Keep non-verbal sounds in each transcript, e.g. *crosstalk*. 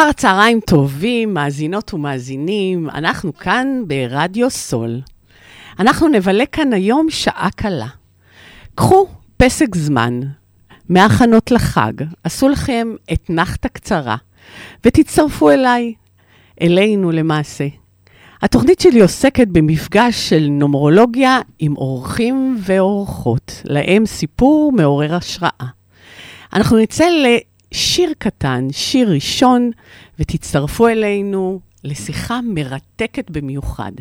אחר הצהריים טובים, מאזינות ומאזינים, אנחנו כאן ברדיו סול. אנחנו נבלה כאן היום שעה קלה. קחו פסק זמן מהכנות לחג, עשו לכם אתנחתה קצרה, ותצטרפו אליי, אלינו למעשה. התוכנית שלי עוסקת במפגש של נומרולוגיה עם אורחים ואורחות, להם סיפור מעורר השראה. אנחנו נצא שיר קטן, שיר ראשון, ותצטרפו אלינו לשיחה מרתקת במיוחד.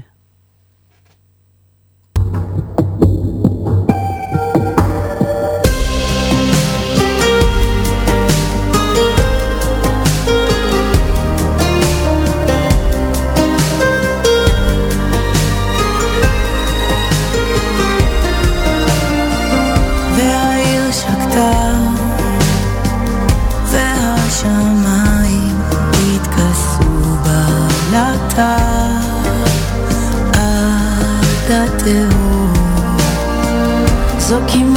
זו כמעט הייתה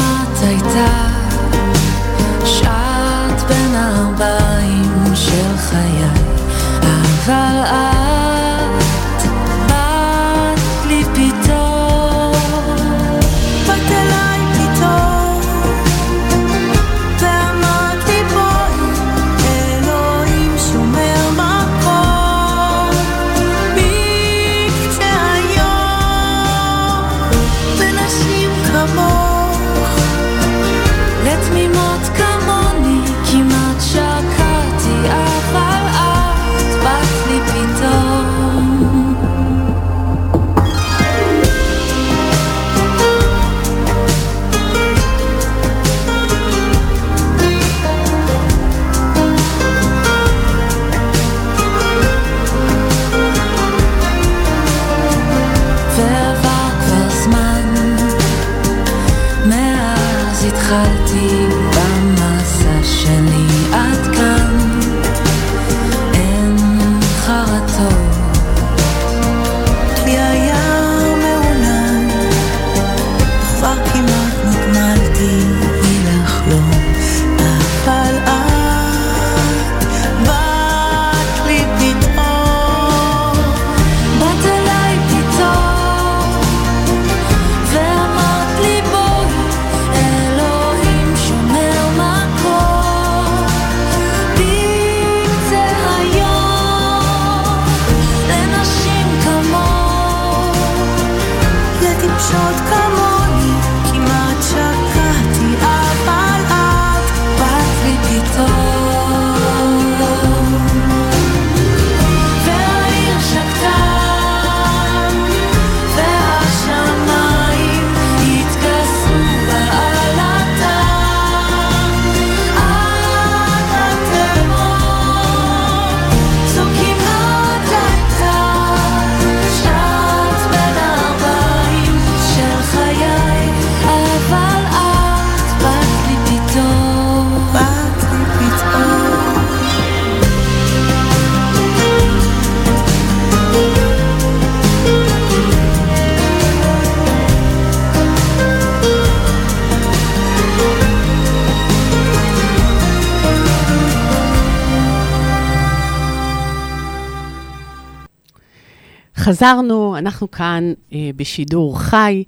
חזרנו, אנחנו כאן אה, בשידור חי.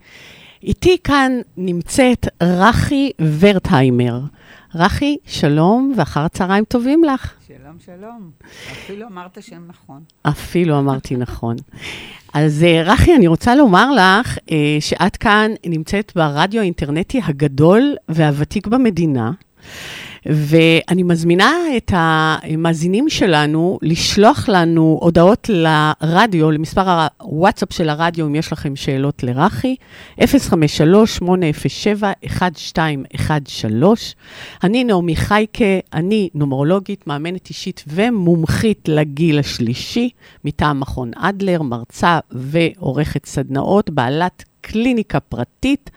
איתי כאן נמצאת רחי ורטהיימר. רחי, שלום ואחר הצהריים טובים לך. שלום, שלום. אפילו אמרת שם נכון. אפילו אמרתי נכון. אז אה, רחי, אני רוצה לומר לך אה, שאת כאן נמצאת ברדיו האינטרנטי הגדול והוותיק במדינה, ואני מזמינה את המאזינים שלנו לשלוח לנו הודעות לרדיו, למספר הוואטסאפ של הרדיו, אם יש לכם שאלות לרחי, 053-807-1213. אני נעמי חייקה, אני נומרולוגית, מאמנת אישית ומומחית לגיל השלישי, מטעם מכון אדלר, מרצה ועורכת סדנאות, בעלת קליניקה פרטית.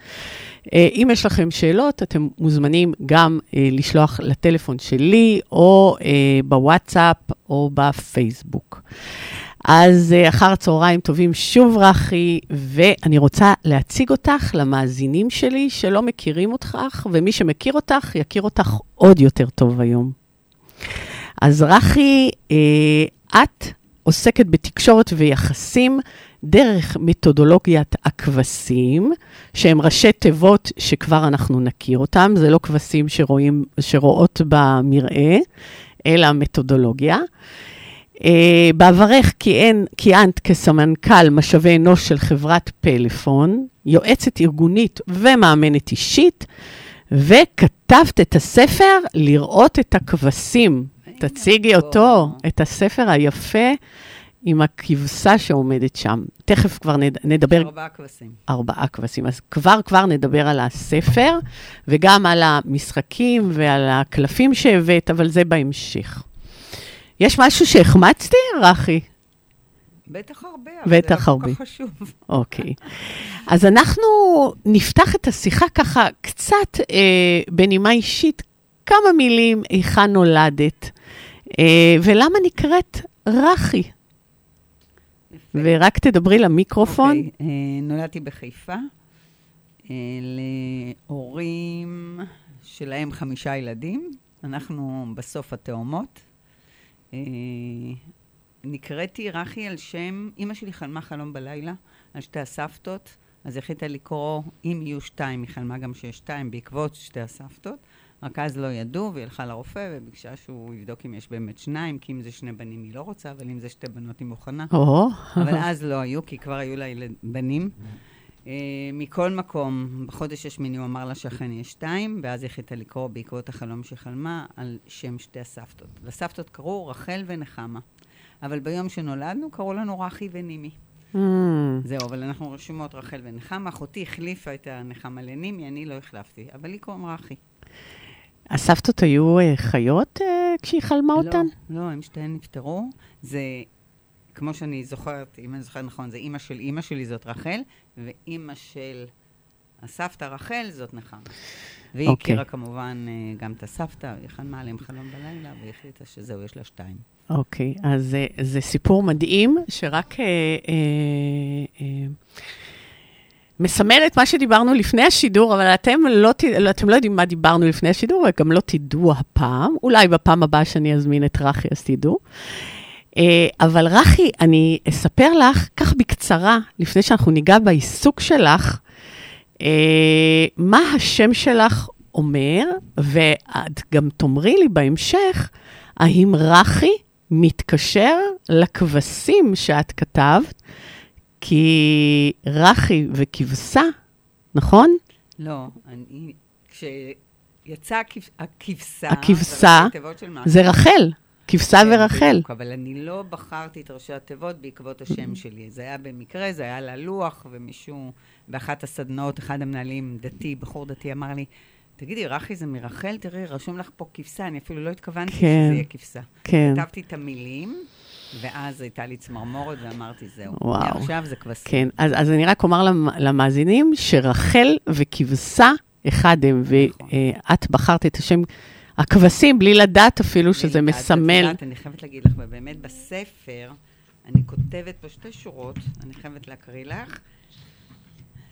אה, אם יש לכם שאלות, אתם מוזמנים גם אה, לשלוח לטלפון שלי, או אה, בוואטסאפ, או בפייסבוק. אז אחר צהריים טובים שוב, רחי, ואני רוצה להציג אותך למאזינים שלי שלא מכירים אותך, ומי שמכיר אותך, יכיר אותך עוד יותר טוב היום. אז אה, את עוסקת בתקשורת ויחסים דרך מתודולוגיית הכבשים, שהם ראשי תיבות שכבר אנחנו נכיר אותם, זה לא כבשים שרואים, שרואות במראה, אלא מתודולוגיה. Uh, בעברך כיהן, כיהנת כסמנכ"ל משאבי אנוש של חברת פלאפון, יועצת ארגונית ומאמנת אישית, וכתבת את הספר לראות את הכבשים. תציגי אותו, את הספר היפה עם הכבשה שעומדת שם. תכף כבר נד, נדבר, ארבעה כבשים. ארבעה כבשים. אז כבר כבר נדבר על הספר, וגם על המשחקים ועל הקלפים שהבאת, אבל זה בהמשך. יש משהו שהחמצתי, רחי? בטח הרבה, אבל בטח זה לא הרבה. כל כך חשוב. אוקיי. אז אנחנו נפתח את השיחה ככה קצת אה, בנימה אישית, כמה מילים, היכן נולדת, אה, ולמה נקראת רחי. ורק תדברי למיקרופון. אוקיי, אה, נולדתי בחיפה, אה, להורים שלהם חמישה ילדים. אנחנו בסוף התאומות. אה, נקראתי רחי על שם, אימא שלי חלמה חלום בלילה על שתי הסבתות, אז החליטה לקרוא, אם יהיו שתיים, היא חלמה גם שיש שתיים בעקבות שתי הסבתות. רק אז לא ידעו, והיא הלכה לרופא וביקשה שהוא יבדוק אם יש באמת שניים, כי אם זה שני בנים היא לא רוצה, אבל אם זה שתי בנות היא מוכנה. אבל אז לא היו, כי כבר היו לה בנים. Uh, מכל מקום, בחודש השמיני הוא אמר לשכן יש שתיים, ואז היא החליטה לקרוא בעקבות החלום שחלמה על שם שתי הסבתות. לסבתות קראו רחל ונחמה. אבל ביום שנולדנו קראו לנו רחי ונימי. Mm, זהו, אבל אנחנו רשומות רחל ונחמה. אחותי החליפה את הנחמה לנימי, אני לא החלפתי, אבל היא קוראים רחי. הסבתות היו אה, חיות אה, כשהיא חלמה אותן? לא, לא, הם שתיהן נפטרו. זה, כמו שאני זוכרת, אם אני זוכרת נכון, זה אימא של אימא שלי זאת רחל, ואימא של הסבתא רחל זאת נחמה. והיא אוקיי. הכירה כמובן אה, גם את הסבתא, היא חלמה עליהם חלום בלילה, והיא החליטה שזהו, יש לה שתיים. אוקיי, אז זה, זה סיפור מדהים, שרק אה, אה, אה, מסמל את מה שדיברנו לפני השידור, אבל אתם לא, לא, אתם לא יודעים מה דיברנו לפני השידור, וגם לא תדעו הפעם. אולי בפעם הבאה שאני אזמין את רחי, אז תדעו. אה, אבל רחי, אני אספר לך, כך בקצרה, לפני שאנחנו ניגע בעיסוק שלך, אה, מה השם שלך אומר, ואת גם תאמרי לי בהמשך, האם רחי מתקשר לכבשים שאת כתבת, כי רחי וכבשה, נכון? לא, אני... כשיצא הכבש- הכבשה... הכבשה, זה רחל, כבשה כן, ורחל. בדיוק, אבל אני לא בחרתי את ראשי התיבות בעקבות השם שלי. זה היה במקרה, זה היה על הלוח, ומישהו, באחת הסדנאות, אחד המנהלים דתי, בחור דתי, אמר לי, תגידי, רחי זה מרחל? תראי, רשום לך פה כבשה, אני אפילו לא התכוונתי כן. שזה יהיה כבשה. כן, כתבתי את המילים, ואז הייתה לי צמרמורת, ואמרתי, זהו. וואו. מעכשיו זה כבשים. כן. אז, אז אני רק אומר למ- למאזינים שרחל וכבשה אחד הם, נכון. ואת בחרת את השם הכבשים בלי לדעת אפילו שזה ואת מסמל. יודעת, אני חייבת להגיד לך, ובאמת בספר, אני כותבת פה שתי שורות, אני חייבת להקריא לך.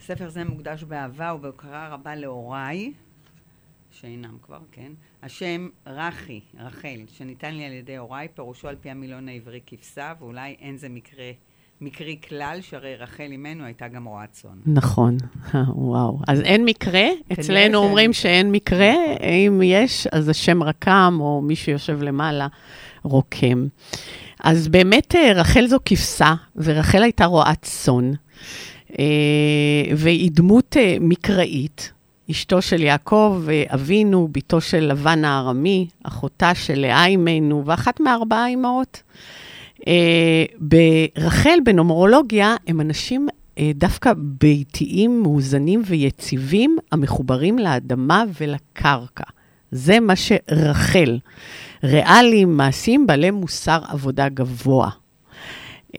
ספר זה מוקדש באהבה ובהוקרה רבה להוריי, שאינם כבר, כן. השם רחי, רחל, שניתן לי על ידי הוריי, פירושו על פי המילון העברי כבשה, ואולי אין זה מקרה, מקרי כלל, שהרי רחל אימנו הייתה גם רועת צאן. נכון, וואו. אז אין מקרה, אצלנו אומרים מקרה. שאין מקרה, אם יש, אז השם רקם, או מי שיושב למעלה, רוקם. אז באמת אה, רחל זו כבשה, ורחל הייתה רועת צאן, אה, והיא דמות אה, מקראית. אשתו של יעקב אבינו, בתו של לבן הארמי, אחותה של לאה אימנו, ואחת מארבעה אמהות. אה, ברחל, בנומרולוגיה, הם אנשים אה, דווקא ביתיים, מאוזנים ויציבים, המחוברים לאדמה ולקרקע. זה מה שרחל. ריאליים, מעשיים, בעלי מוסר עבודה גבוה.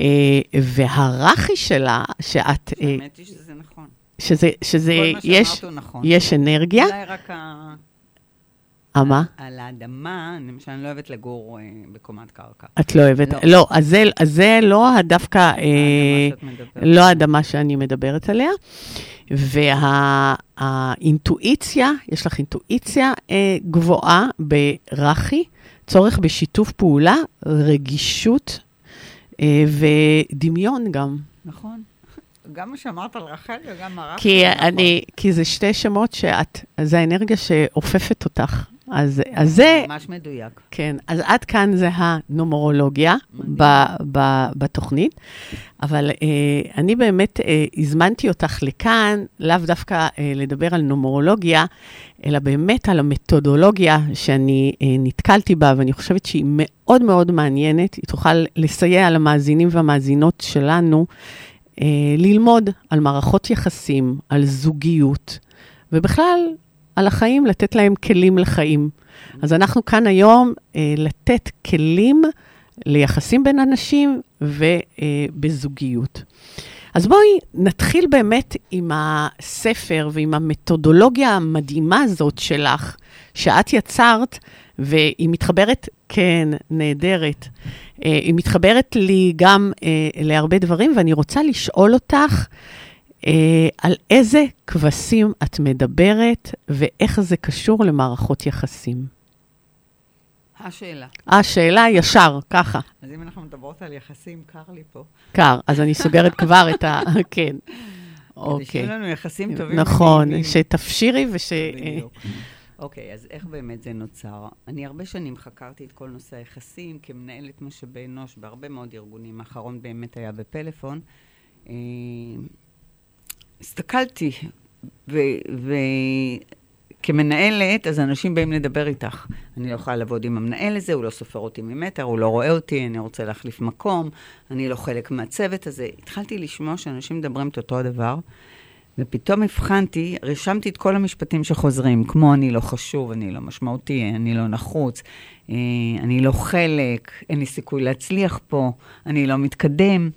אה, והרחי שלה, שאת, האמת היא שזה נכון. שזה, שזה, יש, נכון. יש אנרגיה, אולי רק ה... אה, מה? על האדמה, למשל, אני לא אוהבת לגור אה, בקומת קרקע. את לא אוהבת, לא. לא, אז זה, אז זה לא דווקא, אה. לא האדמה שאני מדברת עליה. והאינטואיציה, יש לך אינטואיציה אה, גבוהה ברחי, צורך בשיתוף פעולה, רגישות אה, ודמיון גם. נכון. גם מה שאמרת על רחל וגם הרב. כי, אני, כי זה שתי שמות שאת, זה האנרגיה שאופפת אותך. אז, אז זה, ממש מדויק. כן, אז עד כאן זה הנומרולוגיה ב, ב, בתוכנית, אבל אה, אני באמת אה, הזמנתי אותך לכאן, לאו דווקא אה, לדבר על נומרולוגיה, אלא באמת על המתודולוגיה שאני אה, נתקלתי בה, ואני חושבת שהיא מאוד מאוד מעניינת, היא תוכל לסייע למאזינים והמאזינות שלנו ללמוד על מערכות יחסים, על זוגיות, ובכלל, על החיים, לתת להם כלים לחיים. אז אנחנו כאן היום אה, לתת כלים ליחסים בין אנשים ובזוגיות. אז בואי נתחיל באמת עם הספר ועם המתודולוגיה המדהימה הזאת שלך, שאת יצרת, והיא מתחברת, כן, נהדרת. אה, היא מתחברת לי גם אה, להרבה דברים, ואני רוצה לשאול אותך, אה, על איזה כבשים את מדברת ואיך זה קשור למערכות יחסים. השאלה. השאלה ישר, ככה, אז אם אנחנו מדברות על יחסים, קר לי פה. קר. אז אני סוגרת *laughs* כבר את ה... כן. כדי אוקיי. שיהיו לנו יחסים טובים. נכון. שתפשירי וש... בדיוק. אוקיי, אז איך באמת זה נוצר? אני הרבה שנים חקרתי את כל נושא היחסים כמנהלת משאבי אנוש בהרבה מאוד ארגונים. האחרון באמת היה בפלאפון. אה, הסתכלתי, וכמנהלת, אז אנשים באים לדבר איתך. אני לא יכולה לעבוד עם המנהל הזה, הוא לא סופר אותי ממטר, הוא לא רואה אותי, אני רוצה להחליף מקום, אני לא חלק מהצוות הזה. התחלתי לשמוע שאנשים מדברים את אותו הדבר. ופתאום הבחנתי, רשמתי את כל המשפטים שחוזרים, כמו אני לא חשוב, אני לא משמעותי, אני לא נחוץ, אה, אני לא חלק, אין לי סיכוי להצליח פה, אני לא מתקדם.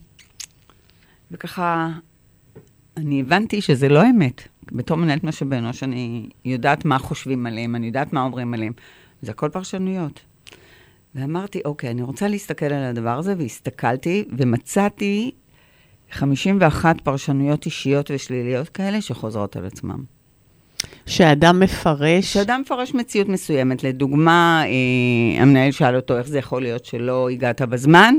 וככה, אני הבנתי שזה לא אמת. בתור מנהלת משאבי אנוש, אני יודעת מה חושבים עליהם, אני יודעת מה אומרים עליהם. זה הכל פרשנויות. ואמרתי, אוקיי, אני רוצה להסתכל על הדבר הזה, והסתכלתי, ומצאתי 51 פרשנויות אישיות ושליליות כאלה שחוזרות על עצמם. שאדם מפרש... כשאדם מפרש מציאות מסוימת, לדוגמה, אה, המנהל שאל אותו איך זה יכול להיות שלא הגעת בזמן,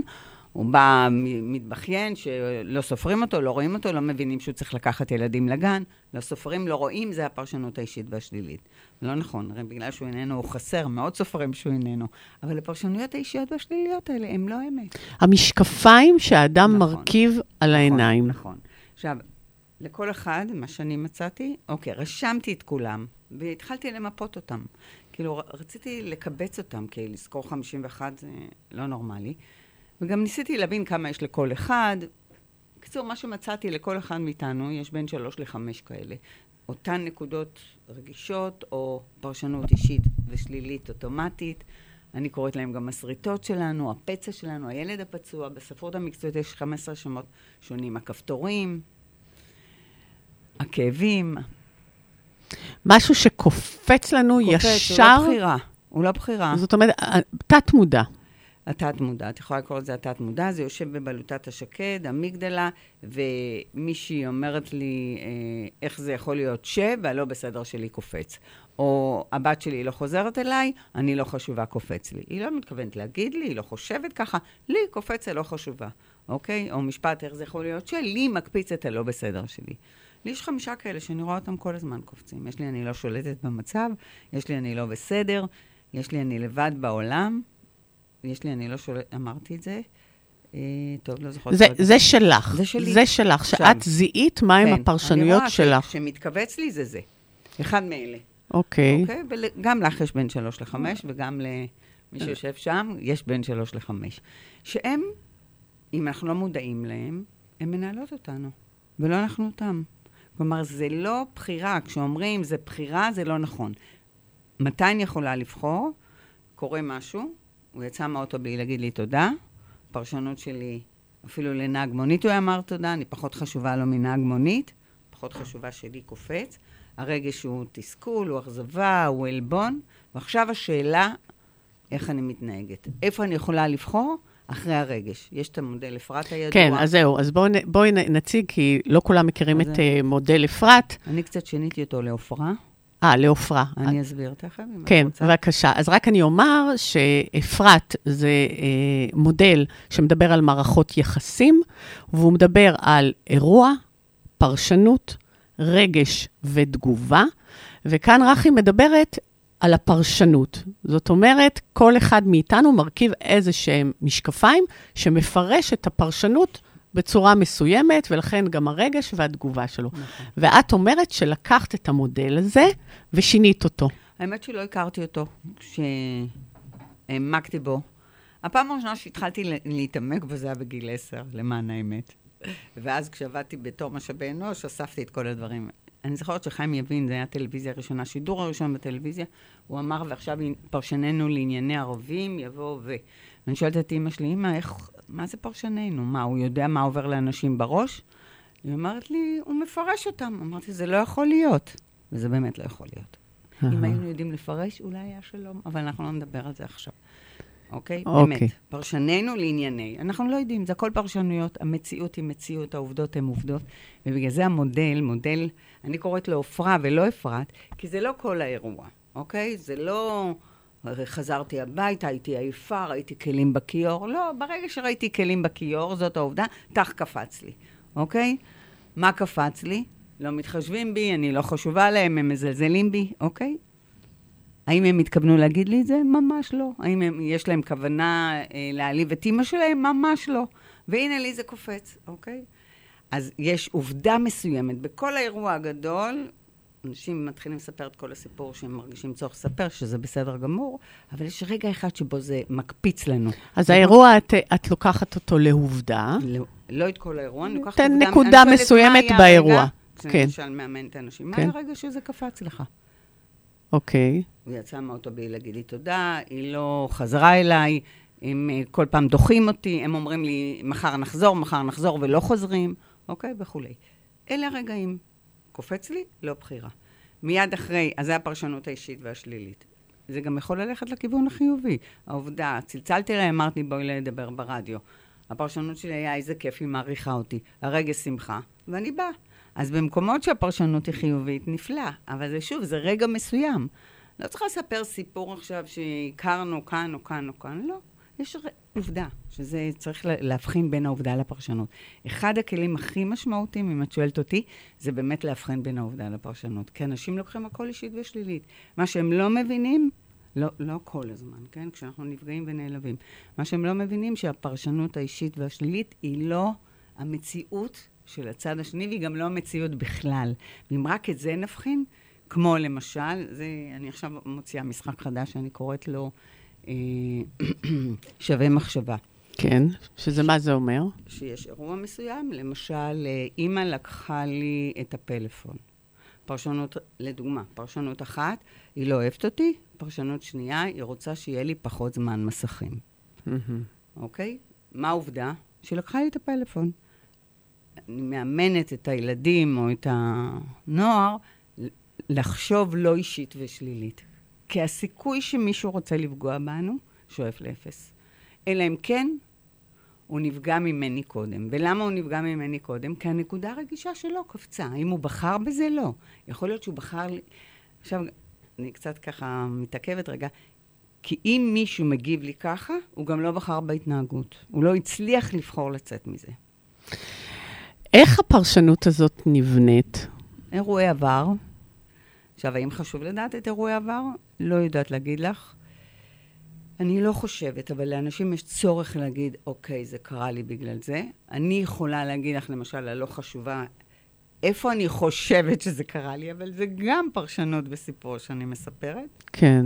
הוא בא מתבכיין שלא סופרים אותו, לא רואים אותו, לא מבינים שהוא צריך לקחת ילדים לגן, לא סופרים, לא רואים, זה הפרשנות האישית והשלילית. לא נכון, הרי בגלל שהוא איננו, הוא חסר, מאוד סופרים שהוא איננו. אבל הפרשנויות האישיות והשליליות האלה הם לא אמת. המשקפיים שהאדם נכון. מרכיב על העיניים. נכון, נכון. עכשיו, לכל אחד, מה שאני מצאתי, אוקיי, רשמתי את כולם, והתחלתי למפות אותם. כאילו, רציתי לקבץ אותם, כי לזכור 51 זה לא נורמלי. וגם ניסיתי להבין כמה יש לכל אחד. בקיצור, מה שמצאתי לכל אחד מאיתנו, יש בין שלוש לחמש כאלה. אותן נקודות רגישות, או פרשנות אישית ושלילית אוטומטית. אני קוראת להם גם הסריטות שלנו, הפצע שלנו, הילד הפצוע. בספרות המקצועית יש 15 שמות שונים. הכפתורים, הכאבים. משהו שקופץ לנו קופץ, ישר, הוא לא בחירה. הוא לא בחירה. זאת אומרת, תת-מודע. התת-מודע, את יכולה לקרוא לזה התת-מודע, זה יושב בבלוטת השקד, אמיגדלה, ומישהי אומרת לי אה, איך זה יכול להיות ש, והלא בסדר שלי קופץ. או הבת שלי לא חוזרת אליי, אני לא חשובה, קופץ לי. היא לא מתכוונת להגיד לי, היא לא חושבת ככה, לי קופץ הלא חשובה, אוקיי? או משפט, איך זה יכול להיות שלי מקפיץ את הלא בסדר שלי. לי יש חמישה כאלה שאני רואה אותם כל הזמן קופצים. יש לי אני לא שולטת במצב, יש לי אני לא בסדר, יש לי אני לבד בעולם, יש לי, אני לא שולט, אמרתי את זה. אה, טוב, לא זוכרת. זה. זה שלך. זה שלי. זה שלך, עכשיו. שאת זיהית מהם כן, הפרשנויות אני שלך. רואה שכשמתכווץ לי זה זה. אחד מאלה. אוקיי. אוקיי? וגם לך יש בין שלוש לחמש, וגם למי שיושב שם, יש בין שלוש לחמש. שהם, אם אנחנו לא מודעים להם, הן מנהלות אותנו, ולא אנחנו אותם. כלומר, זה לא בחירה. כשאומרים זה בחירה, זה לא נכון. מתי אני יכולה לבחור? קורה משהו, הוא יצא מהאוטו בלי להגיד לי תודה, פרשנות שלי, אפילו לנהג מונית הוא אמר תודה, אני פחות חשובה לו מנהג מונית, פחות חשובה שלי קופץ. הרגש הוא תסכול, הוא אכזבה, הוא עלבון, ועכשיו השאלה, איך אני מתנהגת. איפה אני יכולה לבחור? אחרי הרגש. יש את המודל אפרת הידוע. כן, אז זהו, אז בואי נ- נציג, כי לא כולם מכירים את זה- אה, מודל אפרת. אני קצת שיניתי אותו לעופרה. אה, לעופרה. אני אסביר תכף, אם את כן, רוצה. בבקשה. אז רק אני אומר שאפרת זה אה, מודל שמדבר על מערכות יחסים, והוא מדבר על אירוע, פרשנות, רגש ותגובה, וכאן רחי מדברת על הפרשנות. זאת אומרת, כל אחד מאיתנו מרכיב איזה שהם משקפיים שמפרש את הפרשנות בצורה מסוימת, ולכן גם הרגש והתגובה שלו. נכון. ואת אומרת שלקחת את המודל הזה ושינית אותו. האמת שלא הכרתי אותו כשהעמקתי בו. הפעם הראשונה שהתחלתי להתעמק בו זה היה בגיל עשר, למען האמת. ואז כשעבדתי בתור משאבי אנוש, אספתי את כל הדברים. אני זוכרת שחיים יבין, זה היה הטלוויזיה הראשונה, השידור הראשון בטלוויזיה, הוא אמר, ועכשיו פרשננו לענייני ערבים, יבוא ו... ואני שואלת את אימא שלי, אימא, איך, מה זה פרשננו? מה, הוא יודע מה עובר לאנשים בראש? היא אומרת לי, הוא מפרש אותם. אמרתי, זה לא יכול להיות. וזה באמת לא יכול להיות. אם היינו יודעים לפרש, אולי היה שלום, אבל אנחנו לא נדבר על זה עכשיו. אוקיי? אוקיי. באמת. פרשננו לענייני. אנחנו לא יודעים, זה הכל פרשנויות. המציאות היא מציאות, העובדות הן עובדות. ובגלל זה המודל, מודל, אני קוראת לו עופרה ולא אפרת, כי זה לא כל האירוע, אוקיי? זה לא... חזרתי הביתה, הייתי עייפה, ראיתי כלים בכיור. לא, ברגע שראיתי כלים בכיור, זאת העובדה, טח קפץ לי, אוקיי? מה קפץ לי? לא מתחשבים בי, אני לא חשובה להם, הם מזלזלים בי, אוקיי? האם הם התכוונו להגיד לי את זה? ממש לא. האם הם, יש להם כוונה אה, להעליב את אימא שלהם? ממש לא. והנה לי זה קופץ, אוקיי? אז יש עובדה מסוימת. בכל האירוע הגדול, אנשים מתחילים לספר את כל הסיפור שהם מרגישים צורך לספר, שזה בסדר גמור, אבל יש רגע אחד שבו זה מקפיץ לנו. אז האירוע, את, את לוקחת אותו לעובדה. לא, לא את כל האירוע, אני לוקחת תן עובדה- נקודה אני מסוימת מה היה באירוע. הרגע? כן. כשלמשל מאמן את האנשים, מה כן. היה הרגע שזה קפץ לך? אוקיי. הוא יצא מהאוטו בלי להגיד לי תודה, היא לא חזרה אליי, הם אה, כל פעם דוחים אותי, הם אומרים לי, מחר נחזור, מחר נחזור, ולא חוזרים, אוקיי? וכולי. אלה הרגעים. קופץ לי? לא בחירה. מיד אחרי, אז זה הפרשנות האישית והשלילית. זה גם יכול ללכת לכיוון החיובי. העובדה, צלצלתי לה, אמרתי, בואי לדבר ברדיו. הפרשנות שלי היה, איזה כיף, היא מעריכה אותי. הרגע שמחה, ואני באה. אז במקומות שהפרשנות היא חיובית, נפלא. אבל זה שוב, זה רגע מסוים. לא צריכה לספר סיפור עכשיו שהכרנו כאן או כאן או כאן, לא. יש עובדה, שזה צריך לה- להבחין בין העובדה לפרשנות. אחד הכלים הכי משמעותיים, אם את שואלת אותי, זה באמת להבחין בין העובדה לפרשנות. כי אנשים לוקחים הכל אישית ושלילית. מה שהם לא מבינים, לא, לא כל הזמן, כן? כשאנחנו נפגעים ונעלבים. מה שהם לא מבינים, שהפרשנות האישית והשלילית היא לא המציאות של הצד השני, והיא גם לא המציאות בכלל. ואם רק את זה נבחין, כמו למשל, זה, אני עכשיו מוציאה משחק חדש שאני קוראת לו *clears throat* שווה מחשבה. כן, שזה מה זה אומר? שיש אירוע מסוים, למשל, אה, אימא לקחה לי את הפלאפון. פרשנות, לדוגמה, פרשנות אחת, היא לא אוהבת אותי, פרשנות שנייה, היא רוצה שיהיה לי פחות זמן מסכים. אוקיי? מה העובדה? שהיא לקחה לי את הפלאפון. אני מאמנת את הילדים או את הנוער לחשוב לא אישית ושלילית. כי הסיכוי שמישהו רוצה לפגוע בנו שואף לאפס. אלא אם כן, הוא נפגע ממני קודם. ולמה הוא נפגע ממני קודם? כי הנקודה הרגישה שלו קפצה. אם הוא בחר בזה, לא. יכול להיות שהוא בחר... עכשיו, אני קצת ככה מתעכבת רגע. כי אם מישהו מגיב לי ככה, הוא גם לא בחר בהתנהגות. הוא לא הצליח לבחור לצאת מזה. איך הפרשנות הזאת נבנית? אירועי עבר. עכשיו, האם חשוב לדעת את אירועי עבר? לא יודעת להגיד לך. אני לא חושבת, אבל לאנשים יש צורך להגיד, אוקיי, זה קרה לי בגלל זה. אני יכולה להגיד לך, למשל, הלא חשובה, איפה אני חושבת שזה קרה לי, אבל זה גם פרשנות בסיפור שאני מספרת. כן.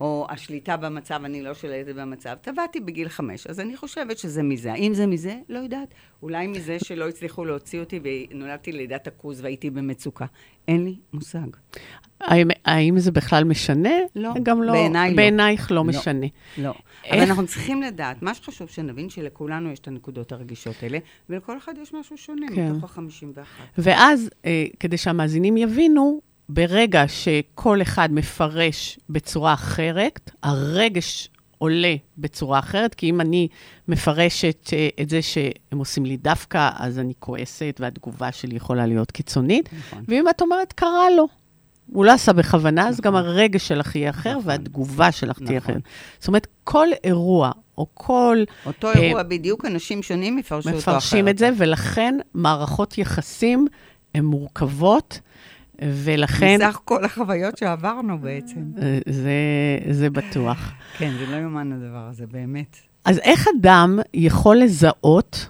או השליטה במצב, אני לא שולטת במצב. טבעתי בגיל חמש, אז אני חושבת שזה מזה. האם זה מזה? לא יודעת. אולי מזה שלא הצליחו להוציא אותי ונולדתי לידת הכוז והייתי במצוקה. אין לי מושג. האם, האם זה בכלל משנה? לא, גם לא. בעיניי לא. בעינייך לא, לא. משנה. לא. איך- אבל אנחנו צריכים לדעת, מה שחשוב שנבין שלכולנו יש את הנקודות הרגישות האלה, ולכל אחד יש משהו שונה כן. מתוך ה-51. ואז, אה, כדי שהמאזינים יבינו, ברגע שכל אחד מפרש בצורה אחרת, הרגש עולה בצורה אחרת, כי אם אני מפרשת אה, את זה שהם עושים לי דווקא, אז אני כועסת, והתגובה שלי יכולה להיות קיצונית. נכון. ואם את אומרת, קרה לו, הוא לא עשה בכוונה, אז גם הרגש שלך יהיה אחר, נכון. והתגובה שלך תהיה נכון. אחרת. זאת אומרת, כל אירוע, או כל... אותו אה, אירוע בדיוק, אנשים שונים יפרשו אותו אחרת. מפרשים את זה, ולכן מערכות יחסים הן מורכבות, ולכן מסך כל החוויות שעברנו בעצם. זה, זה בטוח. כן, זה לא יאומן הדבר הזה, באמת. אז איך אדם יכול לזהות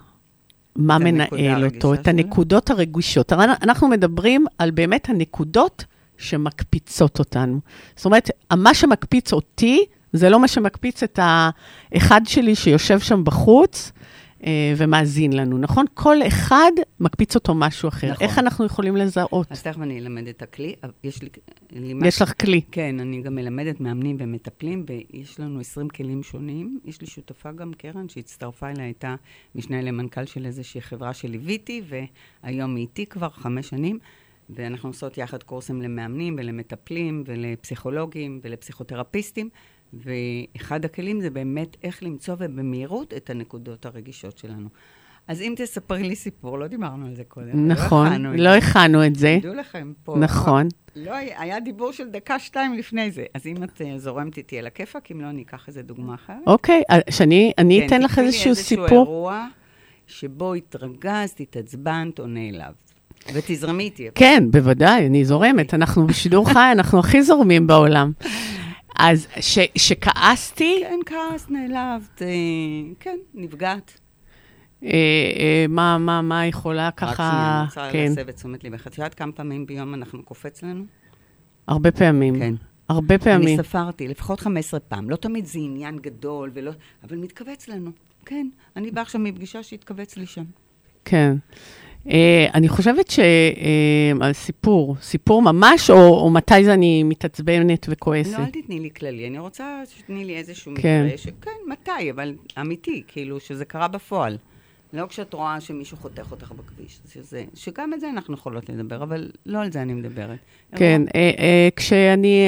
מה מנהל אותו, את? הנקודות הרגישות? אנחנו מדברים על באמת הנקודות שמקפיצות אותנו. זאת אומרת, מה שמקפיץ אותי, זה לא מה שמקפיץ את האחד שלי שיושב שם בחוץ ומאזין לנו, נכון? כל אחד מקפיץ אותו משהו אחר. נכון. איך אנחנו יכולים לזהות? אז תכף אני אלמד את הכלי. אבל יש לי... לי יש לך כלי. כן, אני גם מלמדת מאמנים ומטפלים, ויש לנו 20 כלים שונים. יש לי שותפה גם, קרן, שהצטרפה אליי, הייתה משנה למנכ"ל של איזושהי חברה שליוויתי, והיום היא איתי כבר חמש שנים, ואנחנו עושות יחד קורסים למאמנים ולמטפלים ולפסיכולוגים ולפסיכותרפיסטים, ואחד הכלים זה באמת איך למצוא ובמהירות את הנקודות הרגישות שלנו. אז אם תספרי לי סיפור, לא דיברנו על זה קודם. נכון, הכנו את לא. הכנו את זה. תדעו לכם פה. נכון. לא, היה דיבור של דקה-שתיים לפני זה. אז אם את אה, זורמת איתי על הכיפאק, אם לא, אני אקח איזה דוגמה אחרת. אוקיי, אז שאני אני כן, אתן לך תקחי לי איזשהו איזשהו סיפור. אירוע שבו התרגזת, התעצבנת או נעלבת. ותזרמי איתי. כן, בוודאי, אני זורמת. אנחנו בשידור חי, אנחנו הכי זורמים בעולם. *laughs* אז ש- שכעסתי, כן, כעס, נעלבת, אה, כן, נפגעת. אה, אה, מה, מה, מה יכולה רק שנייה, ככה, אני רוצה כן, להסב את תשומת ליבך. את יודעת כמה פעמים ביום אנחנו קופץ לנו? הרבה פעמים. כן. הרבה אני פעמים. ספרתי, לפחות 15 פעם. לא תמיד זה עניין גדול, ולא, אבל מתכווץ לנו. כן, אני באה עכשיו מפגישה שהתכווץ לי שם. כן. אה, אני חושבת שהסיפור, סיפור ממש, או, או מתי זה אני מתעצבנת וכועסת? לא, אל תתני לי כללי, אני רוצה שתתני לי איזשהו כן. מקרה, שכן, מתי, אבל אמיתי, כאילו, שזה קרה בפועל. לא כשאת רואה שמישהו חותך אותך בכביש, שזה, שגם את זה אנחנו יכולות לדבר, אבל לא על זה אני מדברת. כן, אה, אה, כשאני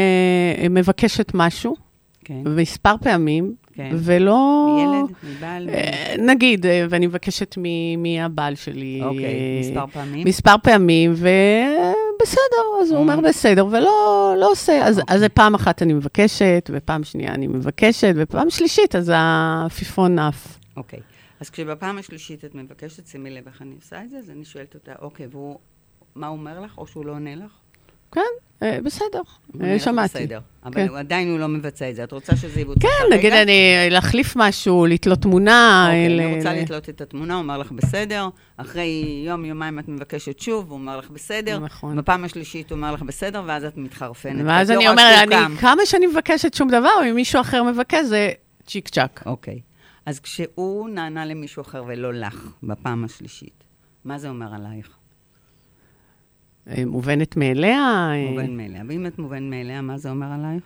אה, מבקשת משהו, כן, מספר פעמים, כן. ולא... מילד, מבעל, אה, נגיד, אה, ואני מבקשת מ- מהבעל שלי. אוקיי, אה, מספר פעמים. מספר פעמים, ובסדר, אז הוא. אומר בסדר, ולא לא עושה. אז, אוקיי. אז פעם אחת אני מבקשת, ופעם שנייה אני מבקשת, ופעם שלישית, אז העפיפון עף. אוקיי. אז כשבפעם השלישית את מבקשת, שימי לב איך אני עושה את זה, אז אני שואלת אותה, אוקיי, והוא, מה הוא אומר לך, או שהוא לא עונה לך? כן, אה, בסדר, שמעתי. בסדר. אבל כן. עדיין הוא לא מבצע את זה. את רוצה שזה יבוצע כן, כרגע? נגיד אני, להחליף משהו, לתלות תמונה. אוקיי, ל- אני רוצה לתלות את התמונה, הוא אומר לך בסדר, אחרי יום, יומיים את מבקשת שוב, הוא אומר לך בסדר, נכון. בפעם השלישית הוא אומר לך בסדר, ואז את מתחרפנת. ואז לא אני אומרת, אני. כמה שאני מבקשת שום דבר, אם מישהו אחר מבקש, זה צ'יק צ'אק. אוקיי. אז כשהוא נענה למישהו אחר ולא לך, בפעם השלישית, מה זה אומר עלייך? אה, מובנת מאליה, אה, מובן מאליה. ואם את מובן מאליה, מה זה אומר עלייך?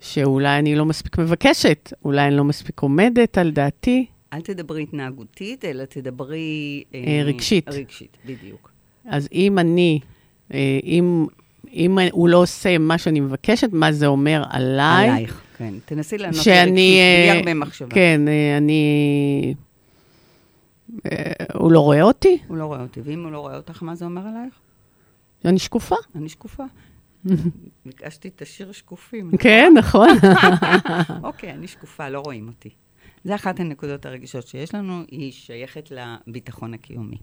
שאולי אני לא מספיק מבקשת, אולי אני לא מספיק עומדת על דעתי. אל תדברי התנהגותית, אלא תדברי... אה, רגשית. רגשית, בדיוק. אז אם אני, אה, אם, אם הוא לא עושה מה שאני מבקשת, מה זה אומר עליי? עלייך, כן. תנסי לענות שאני... רגשית, בלי אה, הרבה מחשבה. כן, אה, אני... אה, הוא לא רואה אותי? הוא לא רואה אותי, ואם הוא לא רואה אותך, מה זה אומר עלייך? אני שקופה. אני שקופה. ביקשתי את השיר שקופים. כן, נכון. *laughs* אוקיי, אני שקופה, לא רואים אותי. זה אחת הנקודות הרגישות שיש לנו, היא שייכת לביטחון הקיומי.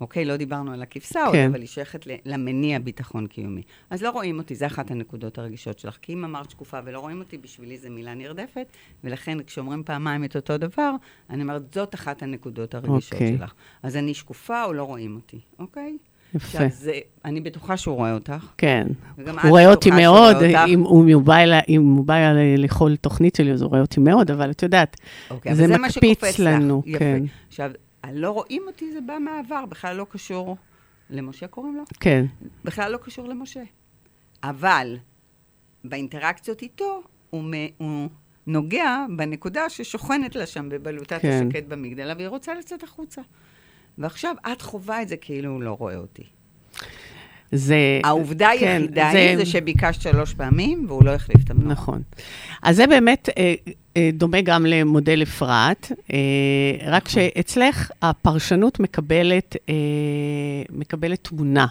אוקיי, לא דיברנו על הכבשה עוד, כן. אבל היא שייכת למניע ביטחון קיומי. אז לא רואים אותי, זה אחת הנקודות הרגישות שלך. כי אם אמרת שקופה ולא רואים אותי, בשבילי זו מילה נרדפת, ולכן כשאומרים פעמיים את אותו דבר, אני אומרת, זאת אחת הנקודות הרגישות אוקיי. שלך. אז אני שקופה או לא רואים אותי, אוקיי? יפה. עכשיו, זה, אני בטוחה שהוא רואה אותך. כן. הוא רואה אותי מאוד. אם הוא בא אליי- אם הוא בא אליי לכל תוכנית שלי, אז הוא רואה אותי מאוד, אבל את יודעת, אוקיי, זה זה מקפיץ לנו, לך. יפה. כן. עכשיו, הלא רואים אותי זה בא מהעבר, בכלל לא קשור למשה קוראים לו? כן, בכלל לא קשור למשה. אבל באינטראקציות איתו, הוא, מ, הוא נוגע בנקודה ששוכנת לה שם בבלוטת כן. השקט במגדלה, והיא רוצה לצאת החוצה. ועכשיו את חווה את זה כאילו הוא לא רואה אותי. זה... העובדה כן, היחידה זה- היא זה שביקשת שלוש פעמים, והוא לא החליף את המנורה. נכון. אז זה באמת אה, אה, דומה גם למודל אפרת, אה, רק נכון. שאצלך הפרשנות מקבלת, אה, מקבלת תמונה,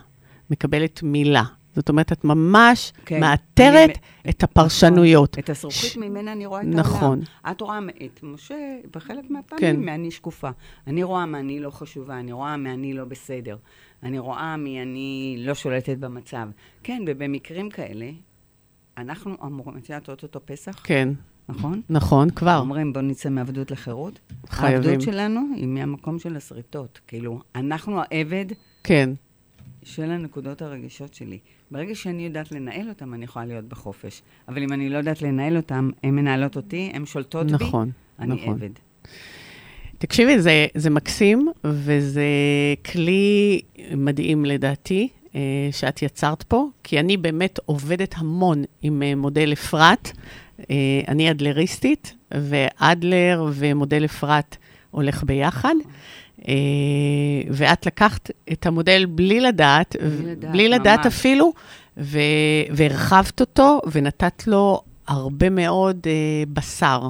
מקבלת מילה. זאת אומרת, את ממש כן. מאתרת אני- את הפרשנויות. את הזכוכית ממנה אני רואה את נכון. העולם. את רואה את משה, בחלק מהפעמים, כן. מאני שקופה. אני רואה מאני לא חשובה, אני רואה מאני לא בסדר. אני רואה מי אני לא שולטת במצב. כן, ובמקרים כאלה, אנחנו אמורים, את יודעת, אוטוטו פסח, כן, נכון? נכון, כבר. אומרים, בוא נצא מעבדות לחירות. חייבים. העבדות שלנו היא מהמקום של השריטות. כאילו, אנחנו העבד כן, של הנקודות הרגישות שלי. ברגע שאני יודעת לנהל אותם, אני יכולה להיות בחופש. אבל אם אני לא יודעת לנהל אותם, הן מנהלות אותי, הן שולטות בי, נכון, אני נכון. עבד. תקשיבי, זה, זה מקסים, וזה כלי מדהים לדעתי, אה, שאת יצרת פה, כי אני באמת עובדת המון עם אה, מודל אפרת. אה, אני אדלריסטית, ואדלר ומודל אפרת הולך ביחד. אה, ואת לקחת את המודל בלי לדעת, בלי לדעת, בלי לדעת ממש. אפילו, ו- והרחבת אותו, ונתת לו הרבה מאוד אה, בשר.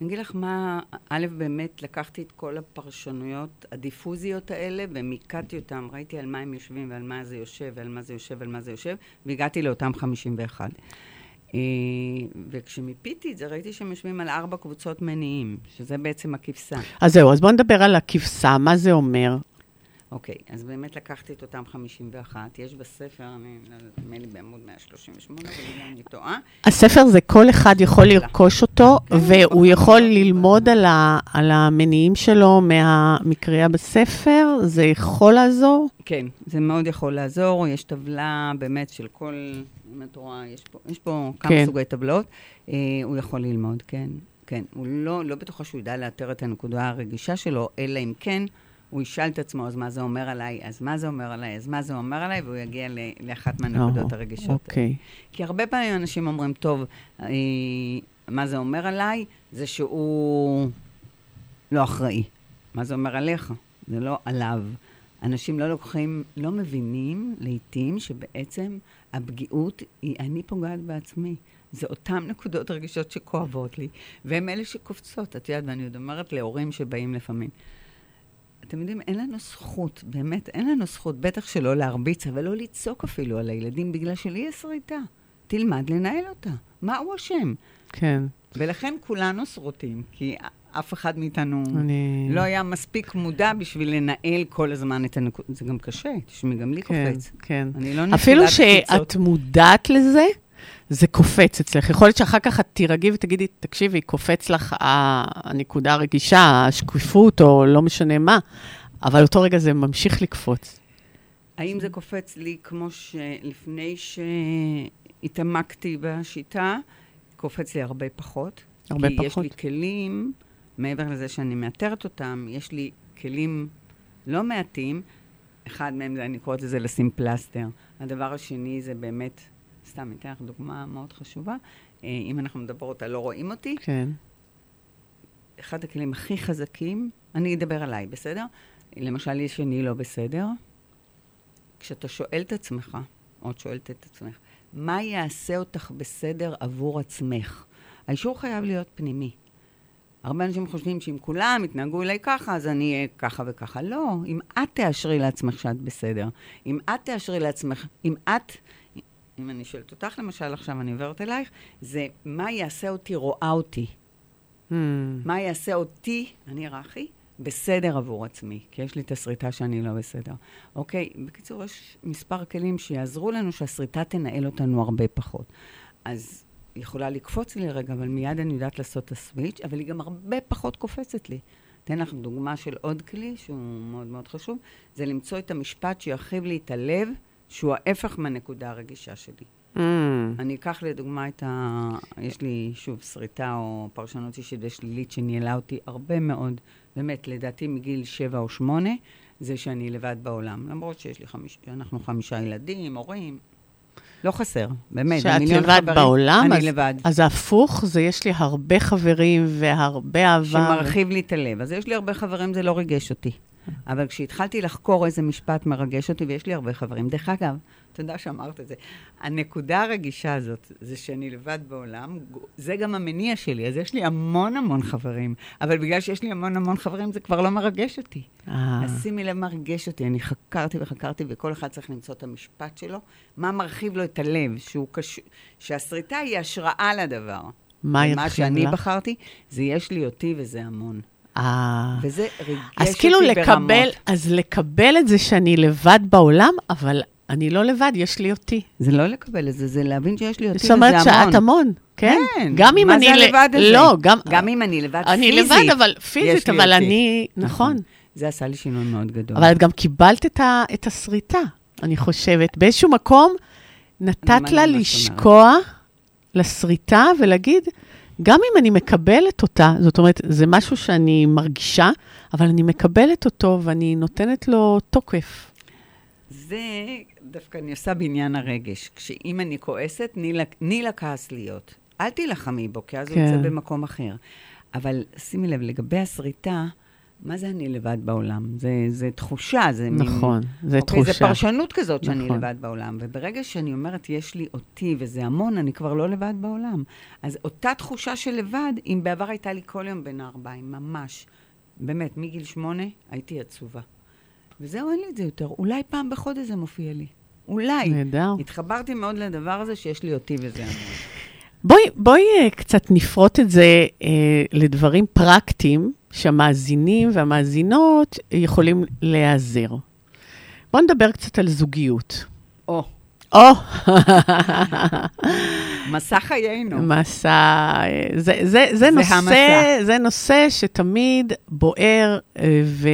אני אגיד לך מה, א', באמת לקחתי את כל הפרשנויות הדיפוזיות האלה ומיקדתי אותם, ראיתי על מה הם יושבים ועל מה זה יושב ועל מה זה יושב ועל מה זה יושב, והגעתי לאותם 51. אה, וכשמיפיתי את זה, ראיתי שהם יושבים על ארבע קבוצות מניעים, שזה בעצם הכבשה. אז זהו, אז בואו נדבר על הכבשה, מה זה אומר? אוקיי, אז באמת לקחתי את אותם 51. יש בספר, אני נדמה לי בעמוד 138, אבל אני טועה. הספר זה כל אחד יכול לרכוש אותו, כן, והוא יכול. ללמוד על, ה, על המניעים שלו מה, מקריאה בספר, זה יכול לעזור? כן, זה מאוד יכול לעזור. יש טבלה באמת של כל, אם את רואה, יש פה, יש פה כמה כן. סוגי טבלות. אה, הוא יכול ללמוד, כן. כן, הוא לא, לא בטוחה שהוא ידע לאתר את הנקודה הרגישה שלו, אלא אם כן, הוא ישאל את עצמו, אז מה זה אומר עליי, אז מה זה אומר עליי, אז מה זה אומר עליי, והוא יגיע ל- לאחת מהנקודות או, הרגישות. אוקיי. כי הרבה פעמים אנשים אומרים, טוב, אה, מה זה אומר עליי? זה שהוא לא אחראי. מה זה אומר עליך? זה לא עליו. אנשים לא לוקחים, לא מבינים לעתים שבעצם הפגיעות היא אני פוגעת בעצמי. זה אותן נקודות רגישות שכואבות לי, והן אלה שקופצות. את יודעת, ואני עוד אומרת להורים שבאים לפעמים. אתם יודעים, אין לנו זכות, באמת, אין לנו זכות, בטח שלא להרביץ, אבל לא לצעוק אפילו על הילדים, בגלל שלי יש שריטה. תלמד לנהל אותה. מה הוא אשם? כן. ולכן כולנו שרוטים, כי אף אחד מאיתנו אני... לא היה מספיק מודע בשביל לנהל כל הזמן את הנקודה. זה גם קשה, תשמעי, גם לי כן, קופץ. כן. אני לא אפילו קפיצות. שאת מודעת לזה, זה קופץ אצלך. יכול להיות שאחר כך את תירגעי ותגידי, תקשיבי, קופץ לך הנקודה הרגישה, השקיפות, או לא משנה מה, אבל אותו רגע זה ממשיך לקפוץ. האם זה קופץ לי כמו שלפני שהתעמקתי בשיטה, קופץ לי הרבה פחות? הרבה כי יש פחות. לי כלים, מעבר לזה שאני מאתרת אותם, יש לי כלים לא מעטים. אחד מהם זה, אני קוראת לזה לשים פלסטר. הדבר השני זה באמת, סתם, אתן לך דוגמה מאוד חשובה. אה, אם אנחנו מדברות על לא רואים אותי, כן. אחד הכלים הכי חזקים, אני אדבר עליי, בסדר? למשל, יש אני לא בסדר. כשאתה שואל את עצמך, או את שואלת את עצמך, מה יעשה אותך בסדר עבור עצמך? האישור חייב להיות פנימי. הרבה אנשים חושבים שאם כולם יתנהגו אליי ככה, אז אני אהיה ככה וככה. לא, אם את תאשרי לעצמך שאת בסדר, אם את תאשרי לעצמך, אם את, אם אני שואלת אותך למשל עכשיו, אני עוברת אלייך, זה מה יעשה אותי רואה אותי. Hmm. מה יעשה אותי, אני רכי, בסדר עבור עצמי, כי יש לי את השריטה שאני לא בסדר. אוקיי, בקיצור, יש מספר כלים שיעזרו לנו שהשריטה תנהל אותנו הרבה פחות. אז יכולה לקפוץ לי רגע, אבל מיד אני יודעת לעשות את הסוויץ', אבל היא גם הרבה פחות קופצת לי. אתן לך דוגמה של עוד כלי שהוא מאוד מאוד חשוב, זה למצוא את המשפט שירחיב לי את הלב, שהוא ההפך מהנקודה הרגישה שלי. Hmm. אני אקח לדוגמה את ה... יש לי, שוב, שריטה או פרשנות אישית ושלילית שניהלה אותי הרבה מאוד, באמת, לדעתי מגיל שבע או שמונה, זה שאני לבד בעולם. למרות שיש לי חמיש... אנחנו חמישה ילדים, הורים, לא חסר, באמת. שאת לבד חברים, בעולם? אני אז, לבד. אז ההפוך, זה יש לי הרבה חברים והרבה אהבה. שמרחיב לי את הלב. אז יש לי הרבה חברים, זה לא ריגש אותי. אבל כשהתחלתי לחקור איזה משפט מרגש אותי, ויש לי הרבה חברים, דרך אגב, תודה שאמרת את זה, הנקודה הרגישה הזאת, זה שאני לבד בעולם, זה גם המניע שלי, אז יש לי המון המון חברים, אבל בגלל שיש לי המון המון חברים, זה כבר לא מרגש אותי. אה, אז שימי לב מה ריגש אותי, אני חקרתי וחקרתי, וכל אחד צריך למצוא את המשפט שלו, מה מרחיב לו את הלב, שהוא קשור, שהשריטה היא השראה לדבר. מה ומה ירחיב שאני לך? בחרתי, זה יש לי אותי וזה המון. אה. וזה ריגש אז כאילו ברמות. לקבל, אז לקבל את זה שאני לבד בעולם, אבל אני לא לבד, יש לי אותי. זה לא לקבל את זה, זה להבין שיש לי אותי זאת אומרת וזה המון. שאת המון, כן? כן, גם אם מה אני... זה ל- הלבד הזה? לא, גם... גם אם אני לבד אני פיזית, לבד, אבל פיזית, אבל אותי. אני... נכון. זה עשה לי שינוי מאוד גדול. אבל את גם קיבלת את, ה, את השריטה, אני חושבת. באיזשהו מקום נתת לה לשקוע לשריטה ולהגיד, גם אם אני מקבלת אותה, זאת אומרת, זה משהו שאני מרגישה, אבל אני מקבלת אותו ואני נותנת לו תוקף. זה דווקא אני עושה בעניין הרגש. כשאם אני כועסת, תני לה- לכעס להיות. אל תילחמי בו, כי אז הוא כן. יוצא במקום אחר. אבל שימי לב, לגבי השריטה, מה זה אני לבד בעולם? זה, זה תחושה, זה מין... נכון, זה אוקיי, תחושה. זה פרשנות כזאת שאני נכון. לבד בעולם. וברגע שאני אומרת, יש לי אותי וזה המון, אני כבר לא לבד בעולם. אז אותה תחושה של לבד, אם בעבר הייתה לי כל יום בין הארבעים, ממש. באמת, מגיל שמונה הייתי עצובה. וזהו, אין לי את זה יותר. אולי פעם בחודש זה מופיע לי. אולי. נהדר. התחברתי מאוד לדבר הזה שיש לי אותי וזה המון. בואי, בואי אה, קצת נפרוט את זה אה, לדברים פרקטיים שהמאזינים והמאזינות יכולים להיעזר. בואי נדבר קצת על זוגיות. או, או, מסע חיינו. מסע, אה, זה, זה, זה, נושא, המסע. זה נושא שתמיד בוער אה, ו,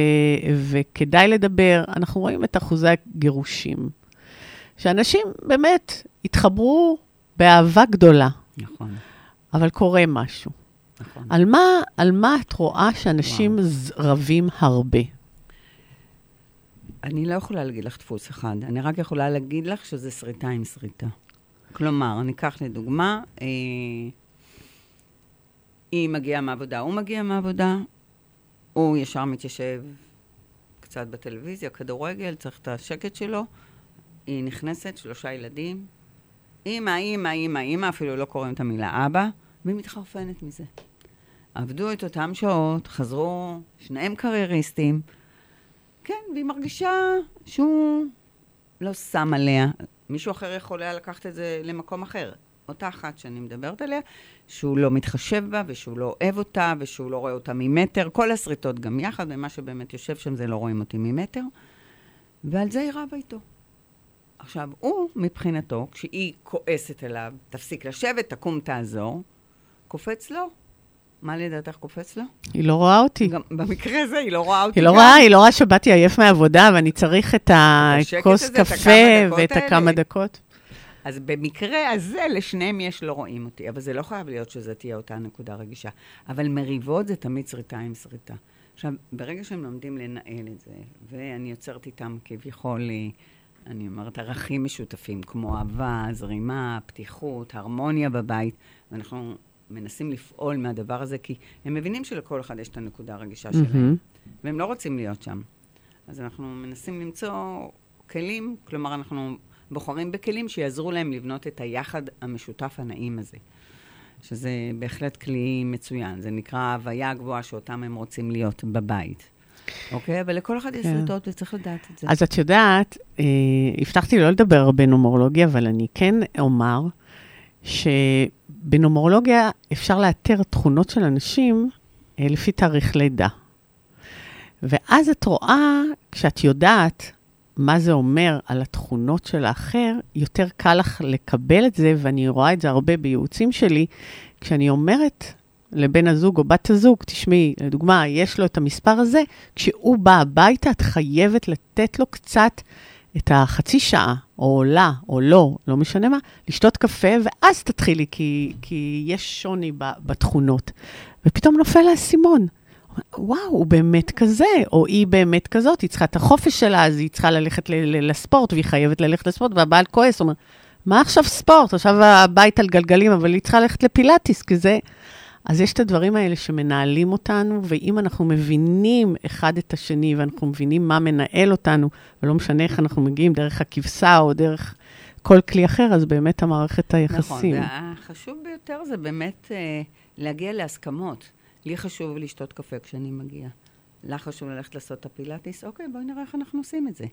וכדאי לדבר. אנחנו רואים את אחוזי הגירושים. שאנשים באמת התחברו באהבה גדולה, נכון, אבל קורה משהו. נכון. על מה, על מה את רואה שאנשים ז- רבים הרבה? אני לא יכולה להגיד לך דפוס אחד, אני רק יכולה להגיד לך שזה שריטה עם שריטה. כלומר, אני אקח לדוגמה, אה, היא מגיעה מהעבודה, הוא מגיע מהעבודה, הוא ישר מתיישב קצת בטלוויזיה, כדורגל, צריך את השקט שלו, היא נכנסת, שלושה ילדים, אימא, אימא, אימא, אימא, אפילו לא קוראים את המילה אבא, והיא מתחרפנת מזה. עבדו את אותם שעות, חזרו, שניהם קרייריסטים, כן, והיא מרגישה שהוא לא שם עליה. מישהו אחר יכול היה לקחת את זה למקום אחר. אותה אחת שאני מדברת עליה, שהוא לא מתחשב בה, ושהוא לא אוהב אותה, ושהוא לא רואה אותה ממטר. כל השריטות גם יחד, ומה שבאמת יושב שם זה לא רואים אותי ממטר. ועל זה היא רבה איתו. עכשיו, הוא, מבחינתו, כשהיא כועסת עליו, תפסיק לשבת, תקום, תעזור, קופץ לו. מה לדעתך קופץ לו? היא לא רואה אותי. גם במקרה הזה היא לא רואה אותי היא לא גם. רואה, היא לא רואה שבאתי עייף מהעבודה ואני צריך את הכוס קפה ואת. הכמה דקות. אז במקרה הזה, לשניהם יש לא רואים אותי, אבל זה לא חייב להיות שזה תהיה אותה נקודה רגישה. אבל מריבות זה תמיד שריטה עם שריטה. עכשיו, ברגע שהם לומדים לנהל את זה, ואני יוצרת איתם כביכול, אה, אני אומרת, ערכים משותפים, כמו אהבה, זרימה, פתיחות, הרמוניה בבית, ואנחנו מנסים לפעול מהדבר הזה, כי הם מבינים שלכל אחד יש את הנקודה הרגישה שלהם, מהמם. והם לא רוצים להיות שם. אז אנחנו מנסים למצוא כלים, כלומר, אנחנו בוחרים בכלים שיעזרו להם לבנות את היחד המשותף הנעים הזה. שזה בהחלט כלי מצוין. זה נקרא ההוויה הגבוהה שאותם הם רוצים להיות בבית. אוקיי? אבל לכל אחד יש כן. שריטות וצריך לדעת את זה. אז את יודעת, אה, הבטחתי לא לדבר הרבה נומרולוגיה, אבל אני כן אומר שבנומרולוגיה אפשר לאתר תכונות של אנשים אה, לפי תאריך לידה. ואז את רואה, כשאת יודעת מה זה אומר על התכונות של האחר, יותר קל לך לקבל את זה, ואני רואה את זה הרבה בייעוצים שלי, כשאני אומרת לבן הזוג או בת הזוג, תשמעי, לדוגמה, יש לו את המספר הזה, כשהוא בא הביתה, את חייבת לתת לו קצת את החצי שעה, או עולה, או לא, לא משנה מה, לשתות קפה, ואז תתחילי, כי, כי יש שוני ב, בתכונות. ופתאום נופל האסימון. וואו, הוא באמת כזה, או היא באמת כזאת, היא צריכה את החופש שלה, אז היא צריכה ללכת ל- ל- לספורט, והיא חייבת ללכת לספורט, והבעל כועס, אומר, מה עכשיו ספורט? עכשיו הבית על גלגלים, אבל היא צריכה ללכת לפילאטיס, כי זה... אז יש את הדברים האלה שמנהלים אותנו, ואם אנחנו מבינים אחד את השני, ואנחנו מבינים מה מנהל אותנו, ולא משנה איך אנחנו מגיעים, דרך הכבשה או דרך כל כלי אחר, אז באמת המערכת היחסים. נכון, והחשוב ביותר זה באמת אה, להגיע להסכמות. לי חשוב לשתות קפה כשאני מגיעה. לך חשוב ללכת לעשות את הפילאטיס, אוקיי, בואי נראה איך אנחנו עושים את זה.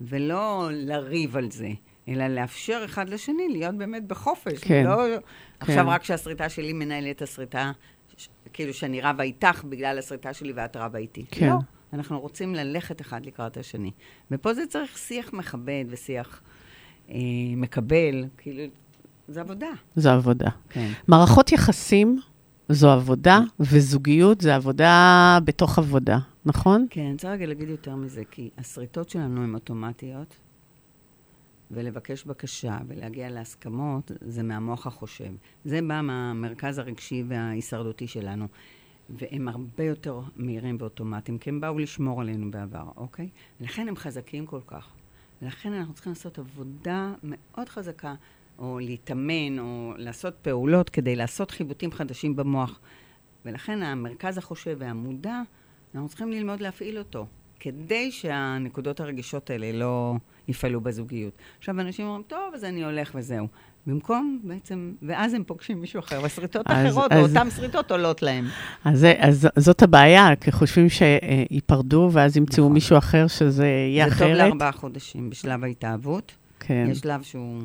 ולא לריב על זה, אלא לאפשר אחד לשני להיות באמת בחופש. כן, לא כן. עכשיו רק שהסריטה שלי מנהלת את הסריטה, ש- כאילו שאני רבה איתך בגלל הסריטה שלי ואת רבה איתי. כן. לא, אנחנו רוצים ללכת אחד לקראת השני. ופה זה צריך שיח מכבד ושיח אה, מקבל, כאילו, זה עבודה. זו עבודה. כן. מערכות יחסים זו עבודה, וזוגיות זה עבודה בתוך עבודה, נכון? כן, אני רוצה רגע להגיד יותר מזה, כי הסריטות שלנו הן אוטומטיות, ולבקש בקשה ולהגיע להסכמות, זה מהמוח החושב. זה בא מהמרכז הרגשי וההישרדותי שלנו. והם הרבה יותר מהירים ואוטומטיים, כי הם באו לשמור עלינו בעבר, אוקיי? ולכן הם חזקים כל כך. ולכן אנחנו צריכים לעשות עבודה מאוד חזקה, או להתאמן, או לעשות פעולות כדי לעשות חיבוטים חדשים במוח. ולכן המרכז החושב והמודע, אנחנו צריכים ללמוד להפעיל אותו, כדי שהנקודות הרגישות האלה לא יפעלו בזוגיות. עכשיו, אנשים אומרים, טוב, אז אני הולך וזהו. במקום בעצם, ואז הם פוגשים מישהו אחר, והשריטות אז- אחרות, אז- או אותן שריטות עולות להם. אז, זה- אז זאת הבעיה, כי חושבים שייפרדו, ואז ימצאו נכון. מישהו אחר שזה יהיה זה טוב אחרת. לארבעה חודשים בשלב ההתאהבות. כן. יש שלב שהוא,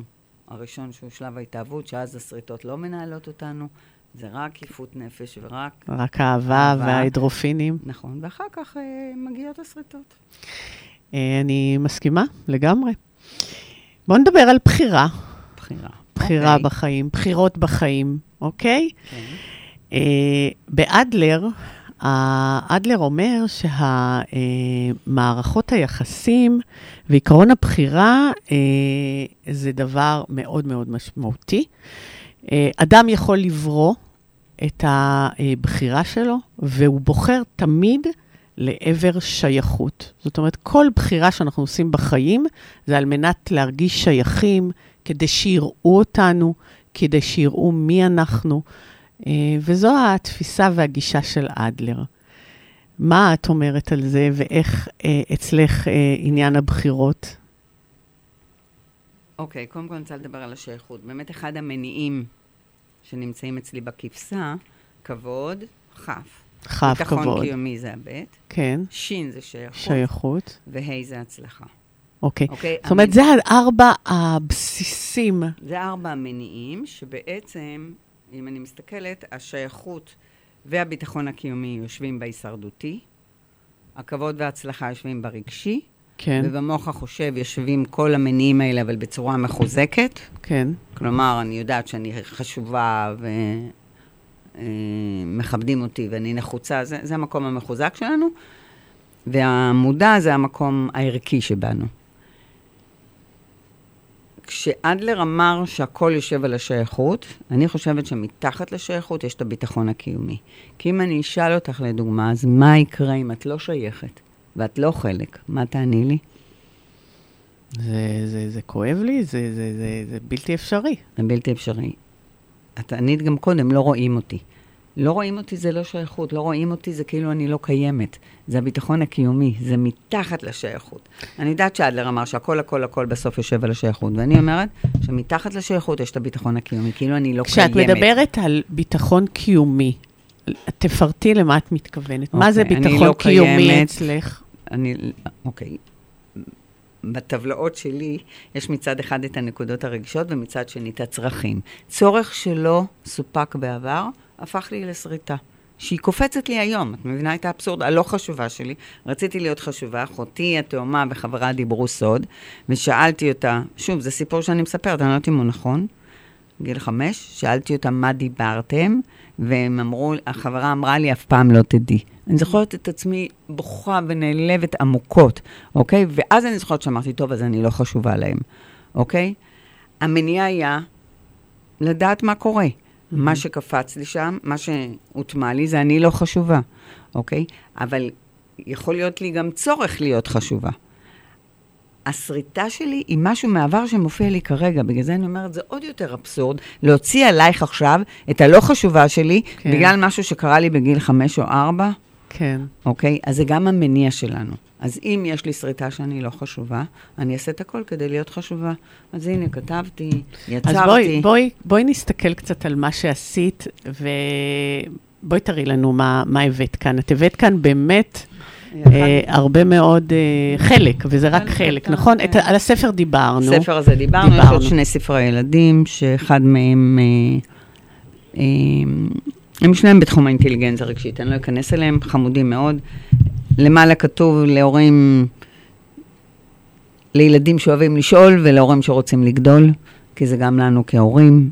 הראשון שהוא שלב ההתאהבות, שאז השריטות לא מנהלות אותנו, זה רק יפות נפש ורק, רק האהבה אהבה. וההידרופינים. נכון, ואחר כך אה, מגיעות השריטות. אה, אני מסכימה לגמרי. בואו נדבר על בחירה, בחירה. בחירה אוקיי. בחיים, בחירות בחיים, אוקיי? כן. אה, באדלר, אה, אדלר אומר שהמערכות היחסים ועקרון הבחירה אה, זה דבר מאוד מאוד משמעותי. אה, אדם יכול לברוא את הבחירה שלו, והוא בוחר תמיד לעבר שייכות. זאת אומרת, כל בחירה שאנחנו עושים בחיים זה על מנת להרגיש שייכים, כדי שיראו אותנו, כדי שיראו מי אנחנו. אה, וזו התפיסה והגישה של אדלר. מה את אומרת על זה, ואיך אה, אצלך עניין הבחירות? אוקיי, קודם כל אני רוצה לדבר על השייכות. באמת אחד המניעים שנמצאים אצלי בכבשה, כבוד, כף. כף ביטחון כבוד. קיומי זה הבט, כן, שין זה שייכות, שייכות. והי זה הצלחה. אוקיי. אוקיי? זאת אומרת, המנ- זה הארבע הבסיסים. זה ארבע המניעים שבעצם, אם אני מסתכלת, השייכות והביטחון הקיומי יושבים בהישרדותי, הכבוד וההצלחה יושבים ברגשי, כן, ובמוח החושב יושבים כל המניעים האלה, אבל בצורה מחוזקת. כן, כלומר, אני יודעת שאני חשובה ומכבדים אותי ואני נחוצה, זה, זה המקום המחוזק שלנו, והמודע זה המקום הערכי שבנו. כשאדלר אמר שהכל יושב על השייכות, אני חושבת שמתחת לשייכות יש את הביטחון הקיומי. כי אם אני אשאל אותך לדוגמה, אז מה יקרה אם את לא שייכת ואת לא חלק? מה תעני לי? זה, זה, זה כואב לי, זה, זה, זה, זה בלתי אפשרי. זה בלתי אפשרי. את ענית גם קודם, לא רואים אותי. לא רואים אותי זה לא שייכות, לא רואים אותי זה כאילו אני לא קיימת. זה הביטחון הקיומי, זה מתחת לשייכות. אני יודעת שאדלר אמר שהכל הכל הכל בסוף יושב על השייכות, ואני אומרת שמתחת לשייכות יש את הביטחון הקיומי, כאילו אני לא כשאת קיימת. מדברת על ביטחון קיומי, תפרטי למה את מתכוונת. מה זה אוקיי, ביטחון לא קיומי קיימת. אצלך? אני, אוקיי. בטבלאות שלי יש מצד אחד את הנקודות הרגישות ומצד שני את הצרכים. צורך שלא סופק בעבר, הפך לי לסריטה. שהיא קופצת לי היום, את מבינה את האבסורד הלא חשובה שלי? רציתי להיות חשובה, אחותי התאומה וחברה דיברו סוד, ושאלתי אותה, שוב, זה סיפור שאני מספרת, אני לא יודעת אם הוא נכון, גיל חמש, שאלתי אותם מה דיברתם, והם אמרו, החברה אמרה לי, אף פעם לא תדעי. אני זוכרת את עצמי בוכה ונעלבת עמוקות, אוקיי? ואז אני זוכרת שאמרתי, טוב, אז אני לא חשובה להם, אוקיי? המניע היה לדעת מה קורה. מה שקפץ לי שם, מה שהוטמע לי, זה אני לא חשובה, אוקיי? אבל יכול להיות לי גם צורך להיות חשובה. הסריטה שלי היא משהו מהעבר שמופיע לי כרגע, בגלל זה אני אומרת, זה עוד יותר אבסורד, להוציא עלייך עכשיו את הלא חשובה שלי, כן. בגלל משהו שקרה לי בגיל חמש או ארבע, כן. אוקיי? אז זה גם המניע שלנו. אז אם יש לי שריטה שאני לא חשובה, אני אעשה את הכל כדי להיות חשובה. אז הנה, כתבתי, יצרתי. אז בואי, בואי, בואי נסתכל קצת על מה שעשית, ובואי תראי לנו מה, מה הבאת כאן. את הבאת כאן באמת הרבה מאוד אה, חלק, וזה רק חלק נכון? כן. על הספר דיברנו. הספר הזה דיברנו, יש. עוד שני ספרי ילדים, שאחד מהם, אה, אה, הם שניהם בתחום האינטליגנציה הרגשית, אני לא אכנס אליהם, חמודים מאוד. למעלה כתוב להורים, לילדים שאוהבים לשאול ולהורים שרוצים לגדול, כי זה גם לנו כהורים.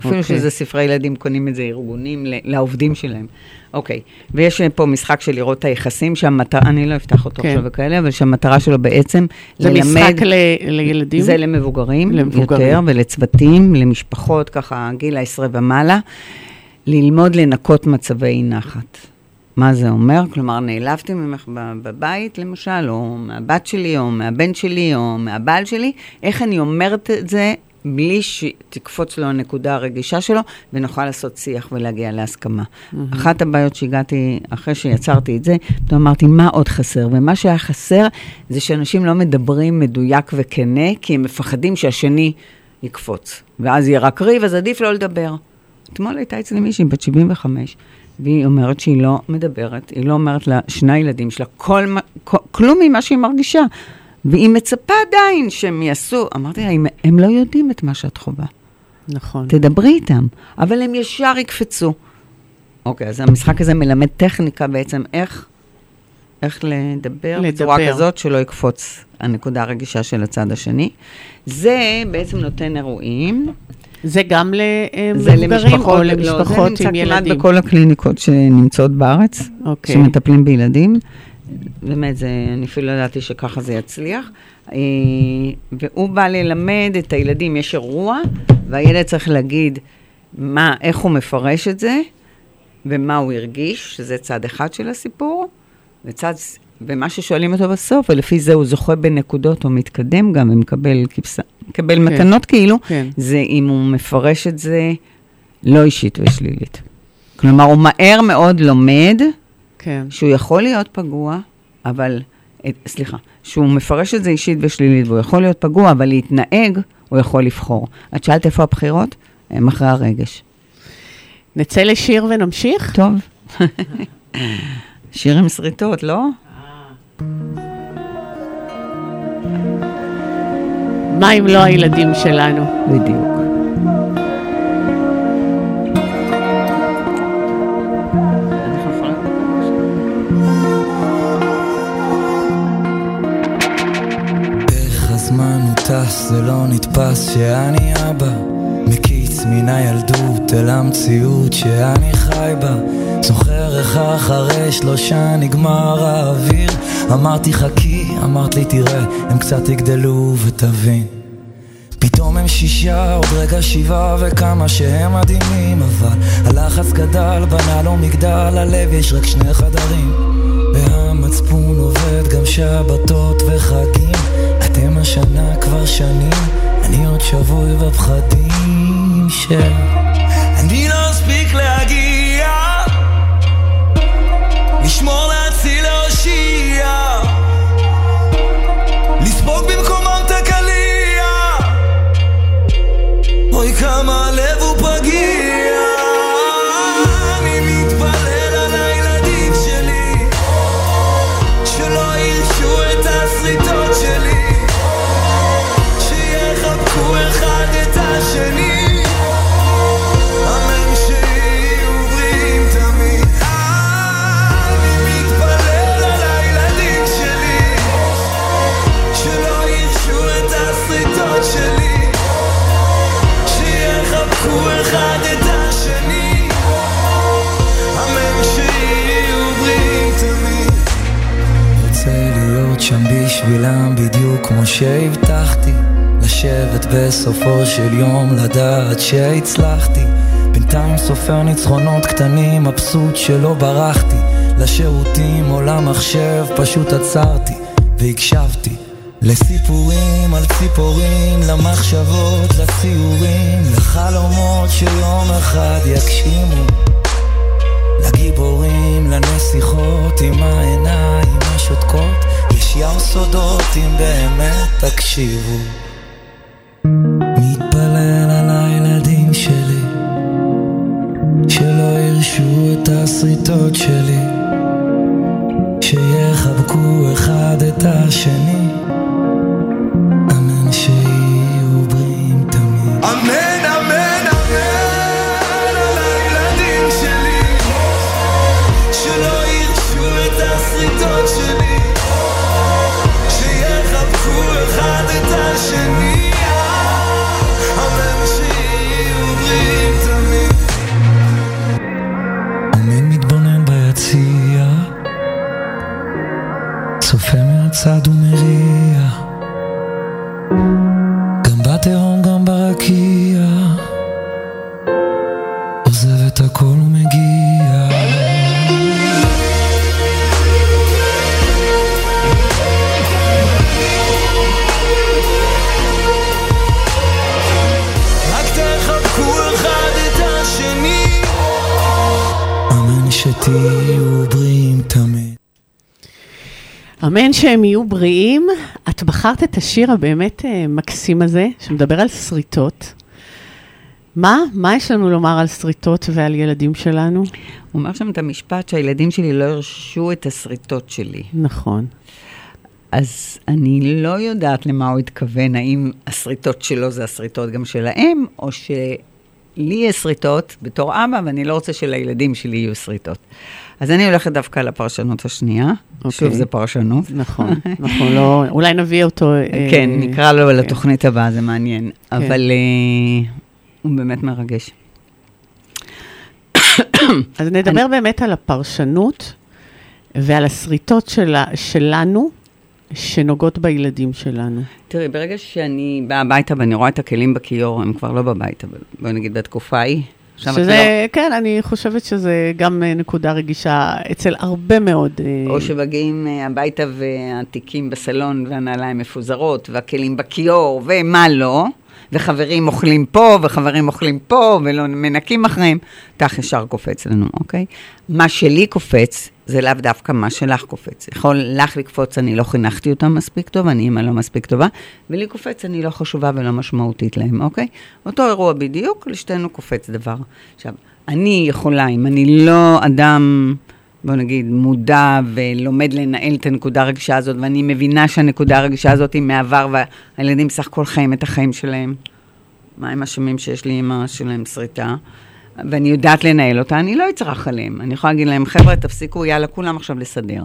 אפילו אוקיי. שזה ספרי ילדים, קונים את זה ארגונים לעובדים שלהם. אוקיי, ויש פה משחק של לראות את היחסים, שהמטרה, אני לא אפתח אותו כן. עכשיו וכאלה, אבל שהמטרה שלו בעצם זה ללמד... משחק ל, לילדים? זה למבוגרים, למבוגרים. יותר, ולצוותים, למשפחות, ככה, גיל העשרה ומעלה, ללמוד לנקות מצבי אי נחת. מה זה אומר? כלומר, נעלבתי ממך בבית, למשל, או מהבת שלי, או מהבן שלי, או מהבעל שלי, איך אני אומרת את זה בלי שתקפוץ לו הנקודה הרגישה שלו, ונוכל לעשות שיח ולהגיע להסכמה. אחת הבעיות שהגעתי, אחרי שיצרתי את זה, פתאום אמרתי, מה עוד חסר? ומה שהיה חסר זה שאנשים לא מדברים מדויק וכנה, כי הם מפחדים שהשני יקפוץ. ואז יהיה רק ריב, אז עדיף לא לדבר. אתמול הייתה אצלי מישהי בת 75, והיא אומרת שהיא לא מדברת, היא לא אומרת לשני הילדים שלה כל, כל, כלום ממה שהיא מרגישה. והיא מצפה עדיין שהם יעשו. אמרתי לה, "הם- הם לא יודעים את מה שאת חווה. נכון. תדברי איתם, אבל הם ישר יקפצו. אוקיי, אז המשחק הזה מלמד טכניקה בעצם איך, איך לדבר, לדבר. בצורה כזאת שלא יקפוץ הנקודה הרגישה של הצד השני. זה בעצם נותן אירועים. זה גם זה למבוגרים למשפחות, או לא, למשפחות זה עם נמצא כמעט ילדים? בכל הקליניקות שנמצאות בארץ, אוקיי. שמטפלים בילדים. באמת, זה, אני אפילו לא ידעתי שככה זה יצליח. אה, והוא בא ללמד את הילדים, יש אירוע, והילד צריך להגיד מה, איך הוא מפרש את זה, ומה הוא הרגיש, שזה צד אחד של הסיפור, וצד, ומה ששואלים אותו בסוף, ולפי זה הוא זוכה בנקודות או מתקדם גם, ומקבל כבשה, מקבל כן. מתנות כאילו, כן. זה אם הוא מפרש את זה לא אישית ושלילית. כלומר, הוא מהר מאוד לומד כן. שהוא יכול להיות פגוע, אבל, סליחה, שהוא מפרש את זה אישית ושלילית, והוא יכול להיות פגוע, אבל להתנהג, הוא יכול לבחור. את שאלת איפה הבחירות? הם אחרי הרגש. נצא לשיר ונמשיך? טוב. שיר עם שריטות, לא? מה אם לא הילדים שלנו? בדיוק. טס, זה לא נתפס שאני אבא. מקיץ מן הילדות אל המציאות שאני חי בה. זוכר איך אחרי שלושה נגמר האוויר. אמרתי חכי, אמרת לי תראה, הם קצת יגדלו ותבין. פתאום הם שישה, עוד רגע שבעה וכמה שהם מדהימים אבל הלחץ גדל, בנה לו מגדל, הלב יש רק שני חדרים. והמצפון עובד גם שבתות וחגים אתם השנה כבר שנים, אני עוד שבוי בפחדים של... אני לא אספיק להגיע. לשמור להציל להושיע. לספוג במקומם את הקליע. אוי כמה הלב בשבילם בדיוק כמו שהבטחתי לשבת בסופו של יום לדעת שהצלחתי. בינתיים סופר ניצחונות קטנים מבסוט שלא ברחתי. לשירותים או למחשב פשוט עצרתי והקשבתי. לסיפורים על ציפורים, למחשבות, לציורים, לחלומות שיום אחד יגשימו. לגיבורים, לנסיכות עם העיניים השותקות, יש ים סודות אם באמת תקשיבו. מתפלל על הילדים שלי, שלא ירשו את השריטות שלי, שיחבקו אחד את השני. אמן שהם יהיו בריאים. את בחרת את השיר הבאמת אה, מקסים הזה, שמדבר על שריטות. מה? מה יש לנו לומר על שריטות ועל ילדים שלנו? הוא אומר שם את המשפט שהילדים שלי לא הרשו את השריטות שלי. נכון. אז אני לא יודעת למה הוא התכוון, האם השריטות שלו זה השריטות גם שלהם, או שלי יש שריטות בתור אבא, ואני לא רוצה שלילדים שלי יהיו שריטות. אז אני הולכת דווקא לפרשנות השנייה. אוקיי. שוב, זה פרשנות. נכון, *laughs* נכון, לא, אולי נביא אותו. אה, כן, נקרא לו כן. לתוכנית הבאה, זה מעניין. אבל אה, הוא באמת מרגש. *coughs* אז נדבר באמת על הפרשנות ועל השריטות שלה, שלנו, שנוגעות בילדים שלנו. תראי, ברגע שאני באה הביתה ואני רואה את הכלים בכיור, הם כבר לא בבית, אבל בואי נגיד בתקופה ההיא. את לא- שזה, כן, אני חושבת שזה גם אה, נקודה רגישה אצל הרבה מאוד... אה, או שמגיעים אה, הביתה והתיקים בסלון והנעליים מפוזרות, והכלים בכיור, ומה לא, וחברים אוכלים פה, וחברים אוכלים פה, ולא מנקים אחריהם, כך ישר קופץ לנו, אוקיי? מה שלי קופץ, זה לאו דווקא מה שלך קופץ. יכול לך לקפוץ, אני לא חינכתי אותם מספיק טוב, אני אימא לא מספיק טובה, ולי קופץ, אני לא חשובה ולא משמעותית להם, אוקיי? אותו אירוע בדיוק, לשתינו קופץ דבר. עכשיו, אני יכולה, אם אני לא אדם... בוא נגיד, מודע ולומד לנהל את הנקודה הרגישה הזאת, ואני מבינה שהנקודה הרגישה הזאת היא מעבר, והילדים סך הכל חיים את החיים שלהם. מה הם אשמים שיש לי אימא שלהם שריטה? ואני יודעת לנהל אותה, אני לא אצרח עליהם. אני יכולה להגיד להם, חבר'ה, תפסיקו, יאללה, כולם עכשיו לסדר.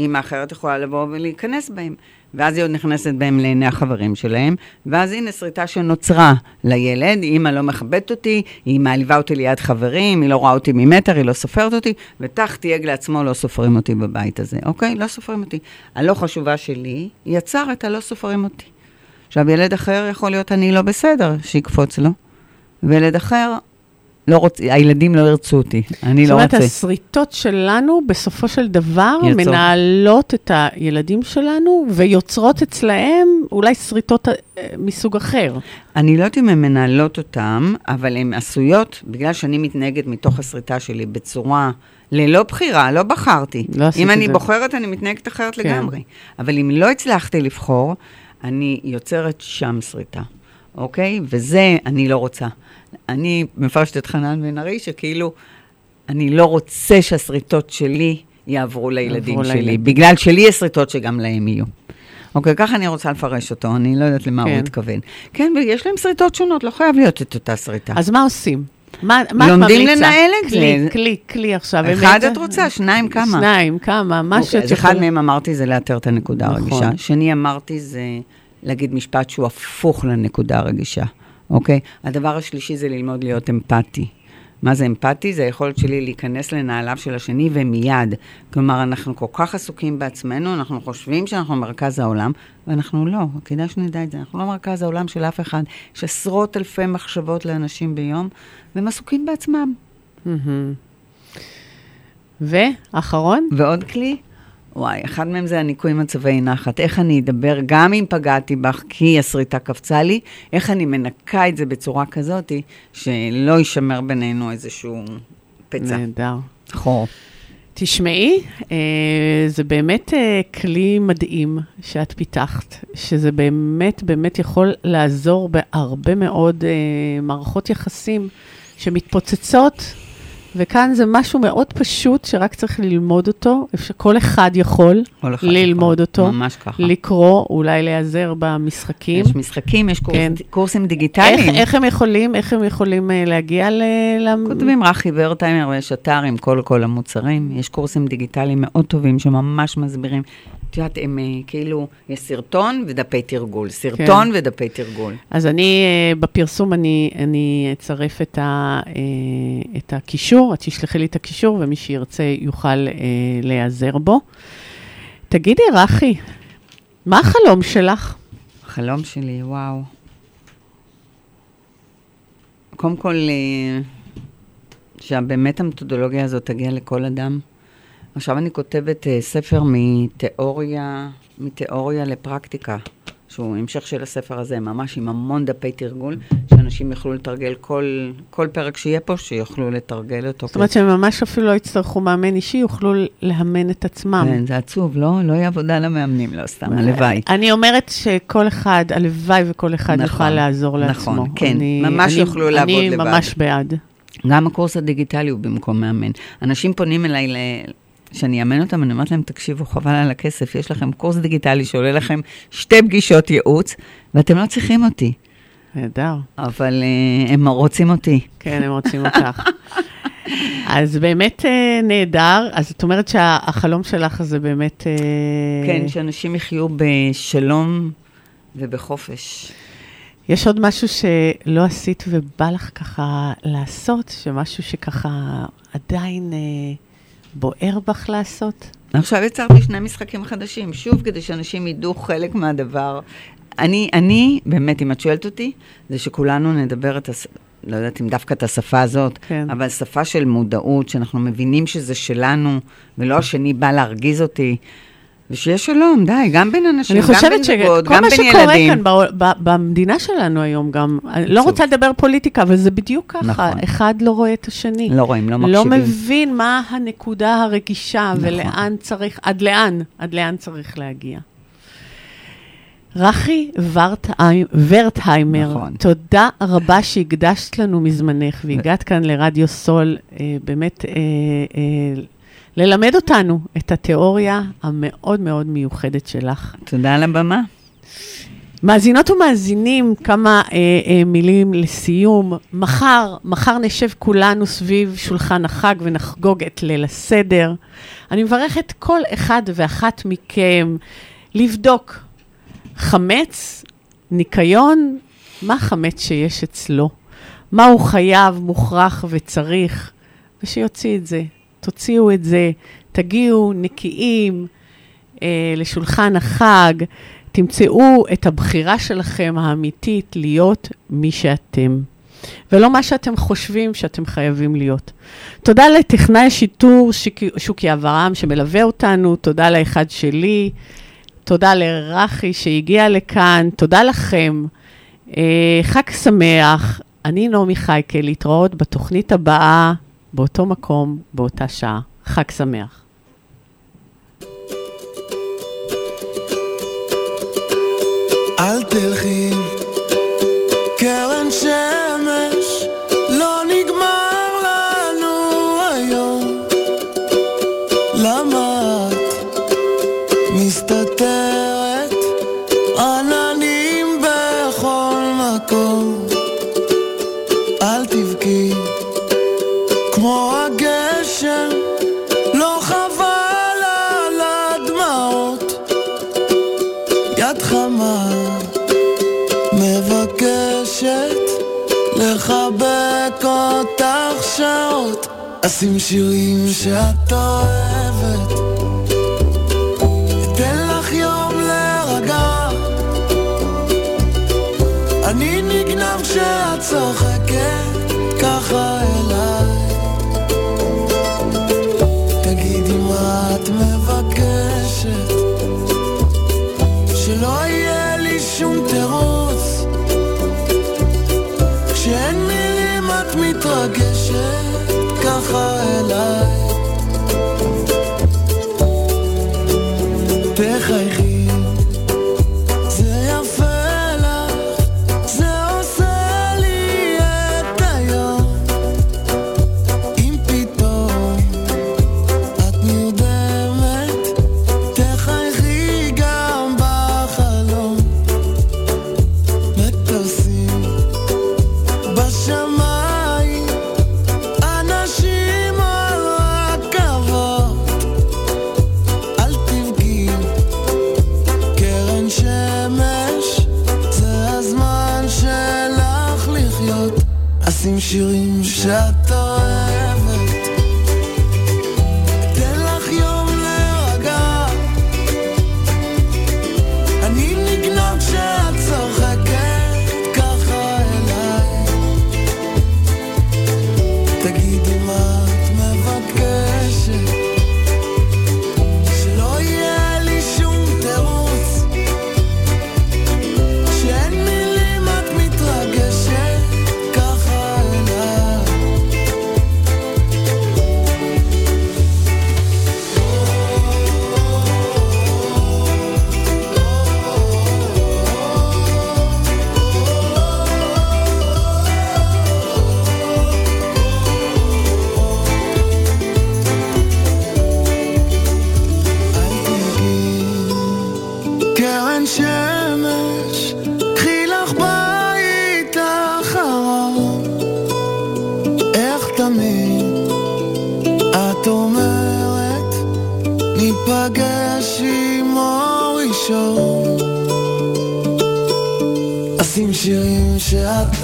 אימא אחרת יכולה לבוא ולהיכנס בהם. ואז היא עוד נכנסת בהם לעיני החברים שלהם, ואז הנה שריטה שנוצרה לילד, אימא לא מכבדת אותי, היא מעליבה אותי ליד חברים, היא לא רואה אותי ממטר, היא לא סופרת אותי, ותח תייג לעצמו, לא סופרים אותי בבית הזה, אוקיי? לא סופרים אותי. הלא חשובה שלי יצר את הלא סופרים אותי. עכשיו, ילד אחר יכול להיות אני לא בסדר, שיקפוץ לו, וילד אחר, לא רוצ... הילדים לא ירצו אותי, אני זאת לא אומרת, רוצה. השריטות שלנו, בסופו של דבר, יוצרות. מנהלות את הילדים שלנו ויוצרות אצלהם אולי שריטות אה, מסוג אחר. אני לא יודעת אם הן מנהלות אותם, אבל הן עשויות, בגלל שאני מתנהגת מתוך הסריטה שלי בצורה ללא בחירה, לא בחרתי. לא עשית אם את אני זה. בוחרת, אני מתנהגת אחרת כן. לגמרי. אבל אם לא הצלחתי לבחור, אני יוצרת שם שריטה, אוקיי? וזה אני לא רוצה. אני מפרשת את חנן בן ארי, שכאילו, אני לא רוצה שהשריטות שלי יעברו לילדים יעברו שלי, לילדים. בגלל שלי יש שריטות שגם להם יהיו. אוקיי, ככה אני רוצה לפרש אותו, אני לא יודעת למה הוא כן. התכוון. כן, ויש להם שריטות שונות, לא חייב להיות את אותה שריטה. אז מה עושים? מה, מה את לומדים ממליצה? לנהל את כלי, זה. כלי, כלי עכשיו. אחד? את רוצה, שניים כמה? שניים, כמה, מה אוקיי, שאת אז אחד יכולה- מהם אמרתי זה לאתר את הנקודה נכון. הרגישה. שני אמרתי זה להגיד משפט שהוא הפוך לנקודה הרגישה, אוקיי? הדבר השלישי זה ללמוד להיות אמפתי. מה זה אמפתי? זה היכולת שלי להיכנס לנעליו של השני ומיד. כלומר, אנחנו כל כך עסוקים בעצמנו, אנחנו חושבים שאנחנו מרכז העולם, ואנחנו לא. כדאי שנדע את זה. אנחנו לא מרכז העולם של אף אחד. יש עשרות אלפי מחשבות לאנשים ביום, והם עסוקים בעצמם. ואחרון? ועוד כלי, וואי, אחד מהם זה הניקוי מצבי נחת. איך אני אדבר, גם אם פגעתי בך כי הסריטה קפצה לי, איך אני מנקה את זה בצורה כזאת, שלא יישמר בינינו איזשהו פצע. נהדר. חור. תשמעי, אה, זה באמת אה, כלי מדהים שאת פיתחת, שזה באמת באמת יכול לעזור בהרבה מאוד אה, מערכות יחסים שמתפוצצות, וכאן זה משהו מאוד פשוט שרק צריך ללמוד אותו, שכל אחד יכול כל אחד ללמוד יכול. אותו, ממש ככה. לקרוא, אולי להיעזר במשחקים. יש משחקים, יש קורס, כן. קורסים איך, דיגיטליים. איך הם יכולים, איך הם יכולים אה, להגיע ל... כותבים רכי ורטהיימר ויש אתר עם כל כל המוצרים. יש קורסים דיגיטליים מאוד טובים שממש מסבירים. את יודעת, הם אה, כאילו, יש סרטון ודפי תרגול. סרטון ודפי תרגול. אז אני, אה, בפרסום אני, אני אצרף את, ה, את הקישור, את תשלחי לי את הקישור, ומי שירצה יוכל אה, להיעזר בו. תגידי, רחי, מה החלום שלך? החלום שלי, וואו. קודם כל, אה, שבאמת המתודולוגיה הזאת תגיע לכל אדם. עכשיו אני כותבת אה, ספר מתיאוריה, מתיאוריה לפרקטיקה, שהוא המשך של הספר הזה, ממש עם המון דפי תרגול, שאנשים יוכלו לתרגל כל, כל פרק שיהיה פה, שיוכלו לתרגל אותו. זאת אומרת שהם ממש אפילו לא יצטרכו מאמן אישי, יוכלו לאמן את עצמם. כן, זה עצוב, לא? לא יהיה עבודה למאמנים, לא סתם, הלוואי. אני אומרת שכל אחד, הלוואי וכל אחד נכון, יוכל לעזור נכון, לעצמו. כן, אני- ממש אני- יוכלו לעבוד אני לבד. ממש בעד. גם הקורס הדיגיטלי הוא במקום מאמן. אנשים פונים אליי ל... שאני אאמן אותם, אני אומרת להם, תקשיבו, חבל על הכסף, יש לכם קורס דיגיטלי שעולה לכם שתי פגישות ייעוץ, ואתם לא צריכים אותי, נהדר. אבל uh, הם רוצים אותי. כן, הם רוצים אותך. *laughs* אז באמת אה, נהדר. אז את אומרת שהחלום שלך זה באמת... אה, כן, שאנשים יחיו בשלום ובחופש. יש עוד משהו שלא עשית ובא לך ככה לעשות, שמשהו שככה עדיין אה, בוער בך לעשות? עכשיו יצרתי שני משחקים חדשים, שוב, כדי שאנשים ידעו חלק מהדבר. אני, אני, באמת, אם את שואלת אותי, זה שכולנו נדבר את הש... לא יודעת אם דווקא את השפה הזאת, כן. אבל שפה של מודעות, שאנחנו מבינים שזה שלנו, ולא השני בא להרגיז אותי, ושיש שלום, די, גם בין אנשים, אני גם חושבת בין שכל זוגות, מה גם בין שקורה ילדים. כאן בעול- ב- במדינה שלנו היום גם, אני לא. רוצה לדבר פוליטיקה, אבל זה בדיוק ככה, נכון. אחד לא רואה את השני. לא רואים, לא לא מקשיבים. מבין מה הנקודה הרגישה נכון. ולאן צריך, עד לאן, עד לאן צריך להגיע. רכי ורטהיימר, נכון. תודה רבה שהקדשת לנו מזמנך והגעת כאן לרדיו סול, אה, באמת אה, אה, ללמד אותנו את התיאוריה המאוד מאוד מיוחדת שלך. תודה על הבמה. מאזינות ומאזינים, כמה אה, אה, מילים לסיום. מחר, מחר נשב כולנו סביב שולחן החג ונחגוג את ליל הסדר. אני מברכת כל אחד ואחת מכם לבדוק חמץ, ניקיון, מה החמץ שיש אצלו, מה הוא חייב, מוכרח וצריך, ושיוציא את זה. תוציאו את זה, תגיעו נקיים אה, לשולחן החג, תמצאו את הבחירה שלכם האמיתית להיות מי שאתם, ולא מה שאתם חושבים שאתם חייבים להיות. תודה לטכנאי השיטור שוקי, שוקי אברהם שמלווה אותנו, תודה לאחד שלי, תודה לרחי שהגיע לכאן, תודה לכם. אה, חג שמח, אני נעמי חייקל, להתראות בתוכנית הבאה, באותו מקום, באותה שעה. חג שמח. אל תלכי, אשים שירים שאת אוהבת. אתן לך יום להירגע. אני נגנב כשאת צוחקת 停下。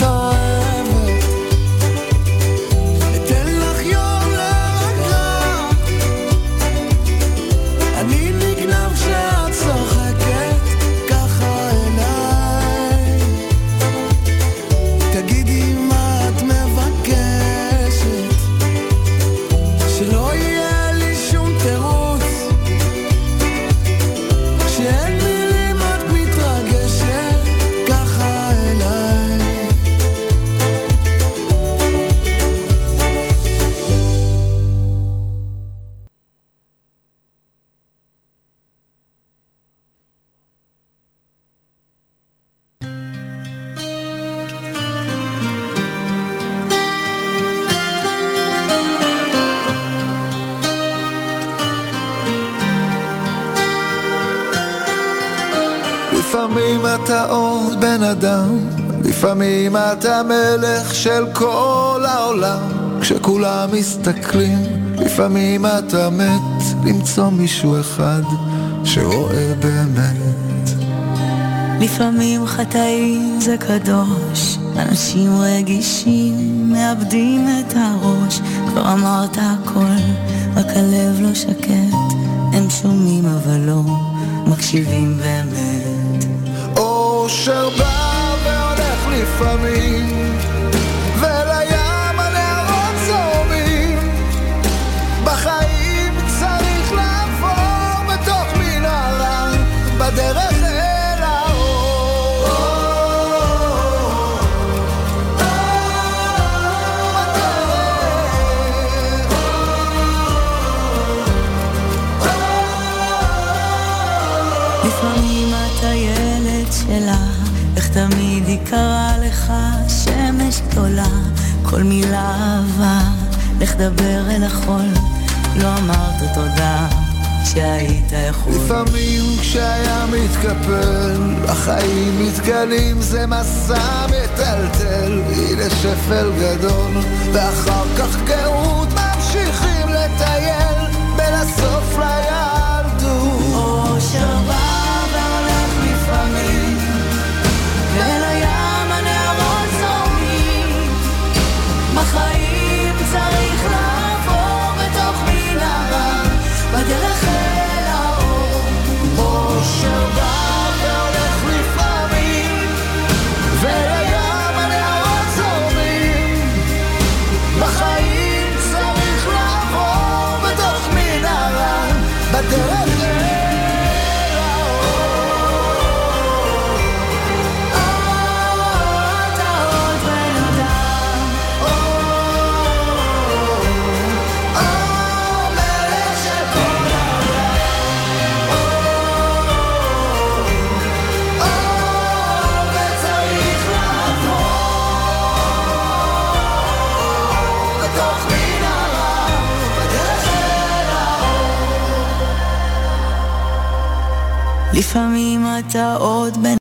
לפעמים אתה מלך של כל העולם. כשכולם מסתכלים לפעמים אתה מת למצוא מישהו אחד שרואה באמת. לפעמים חטאים זה קדוש אנשים רגישים מאבדים את הראש. כבר אמרת הכל רק הלב לא שקט הם שומעים אבל לא מקשיבים והם famine שהיית יכול. לפעמים כשהיה מתקפל, החיים מתגלים, זה מסע מטלטל, היא לשפל גדול, ואחר כך גאות. לפעמים אתה עוד בן...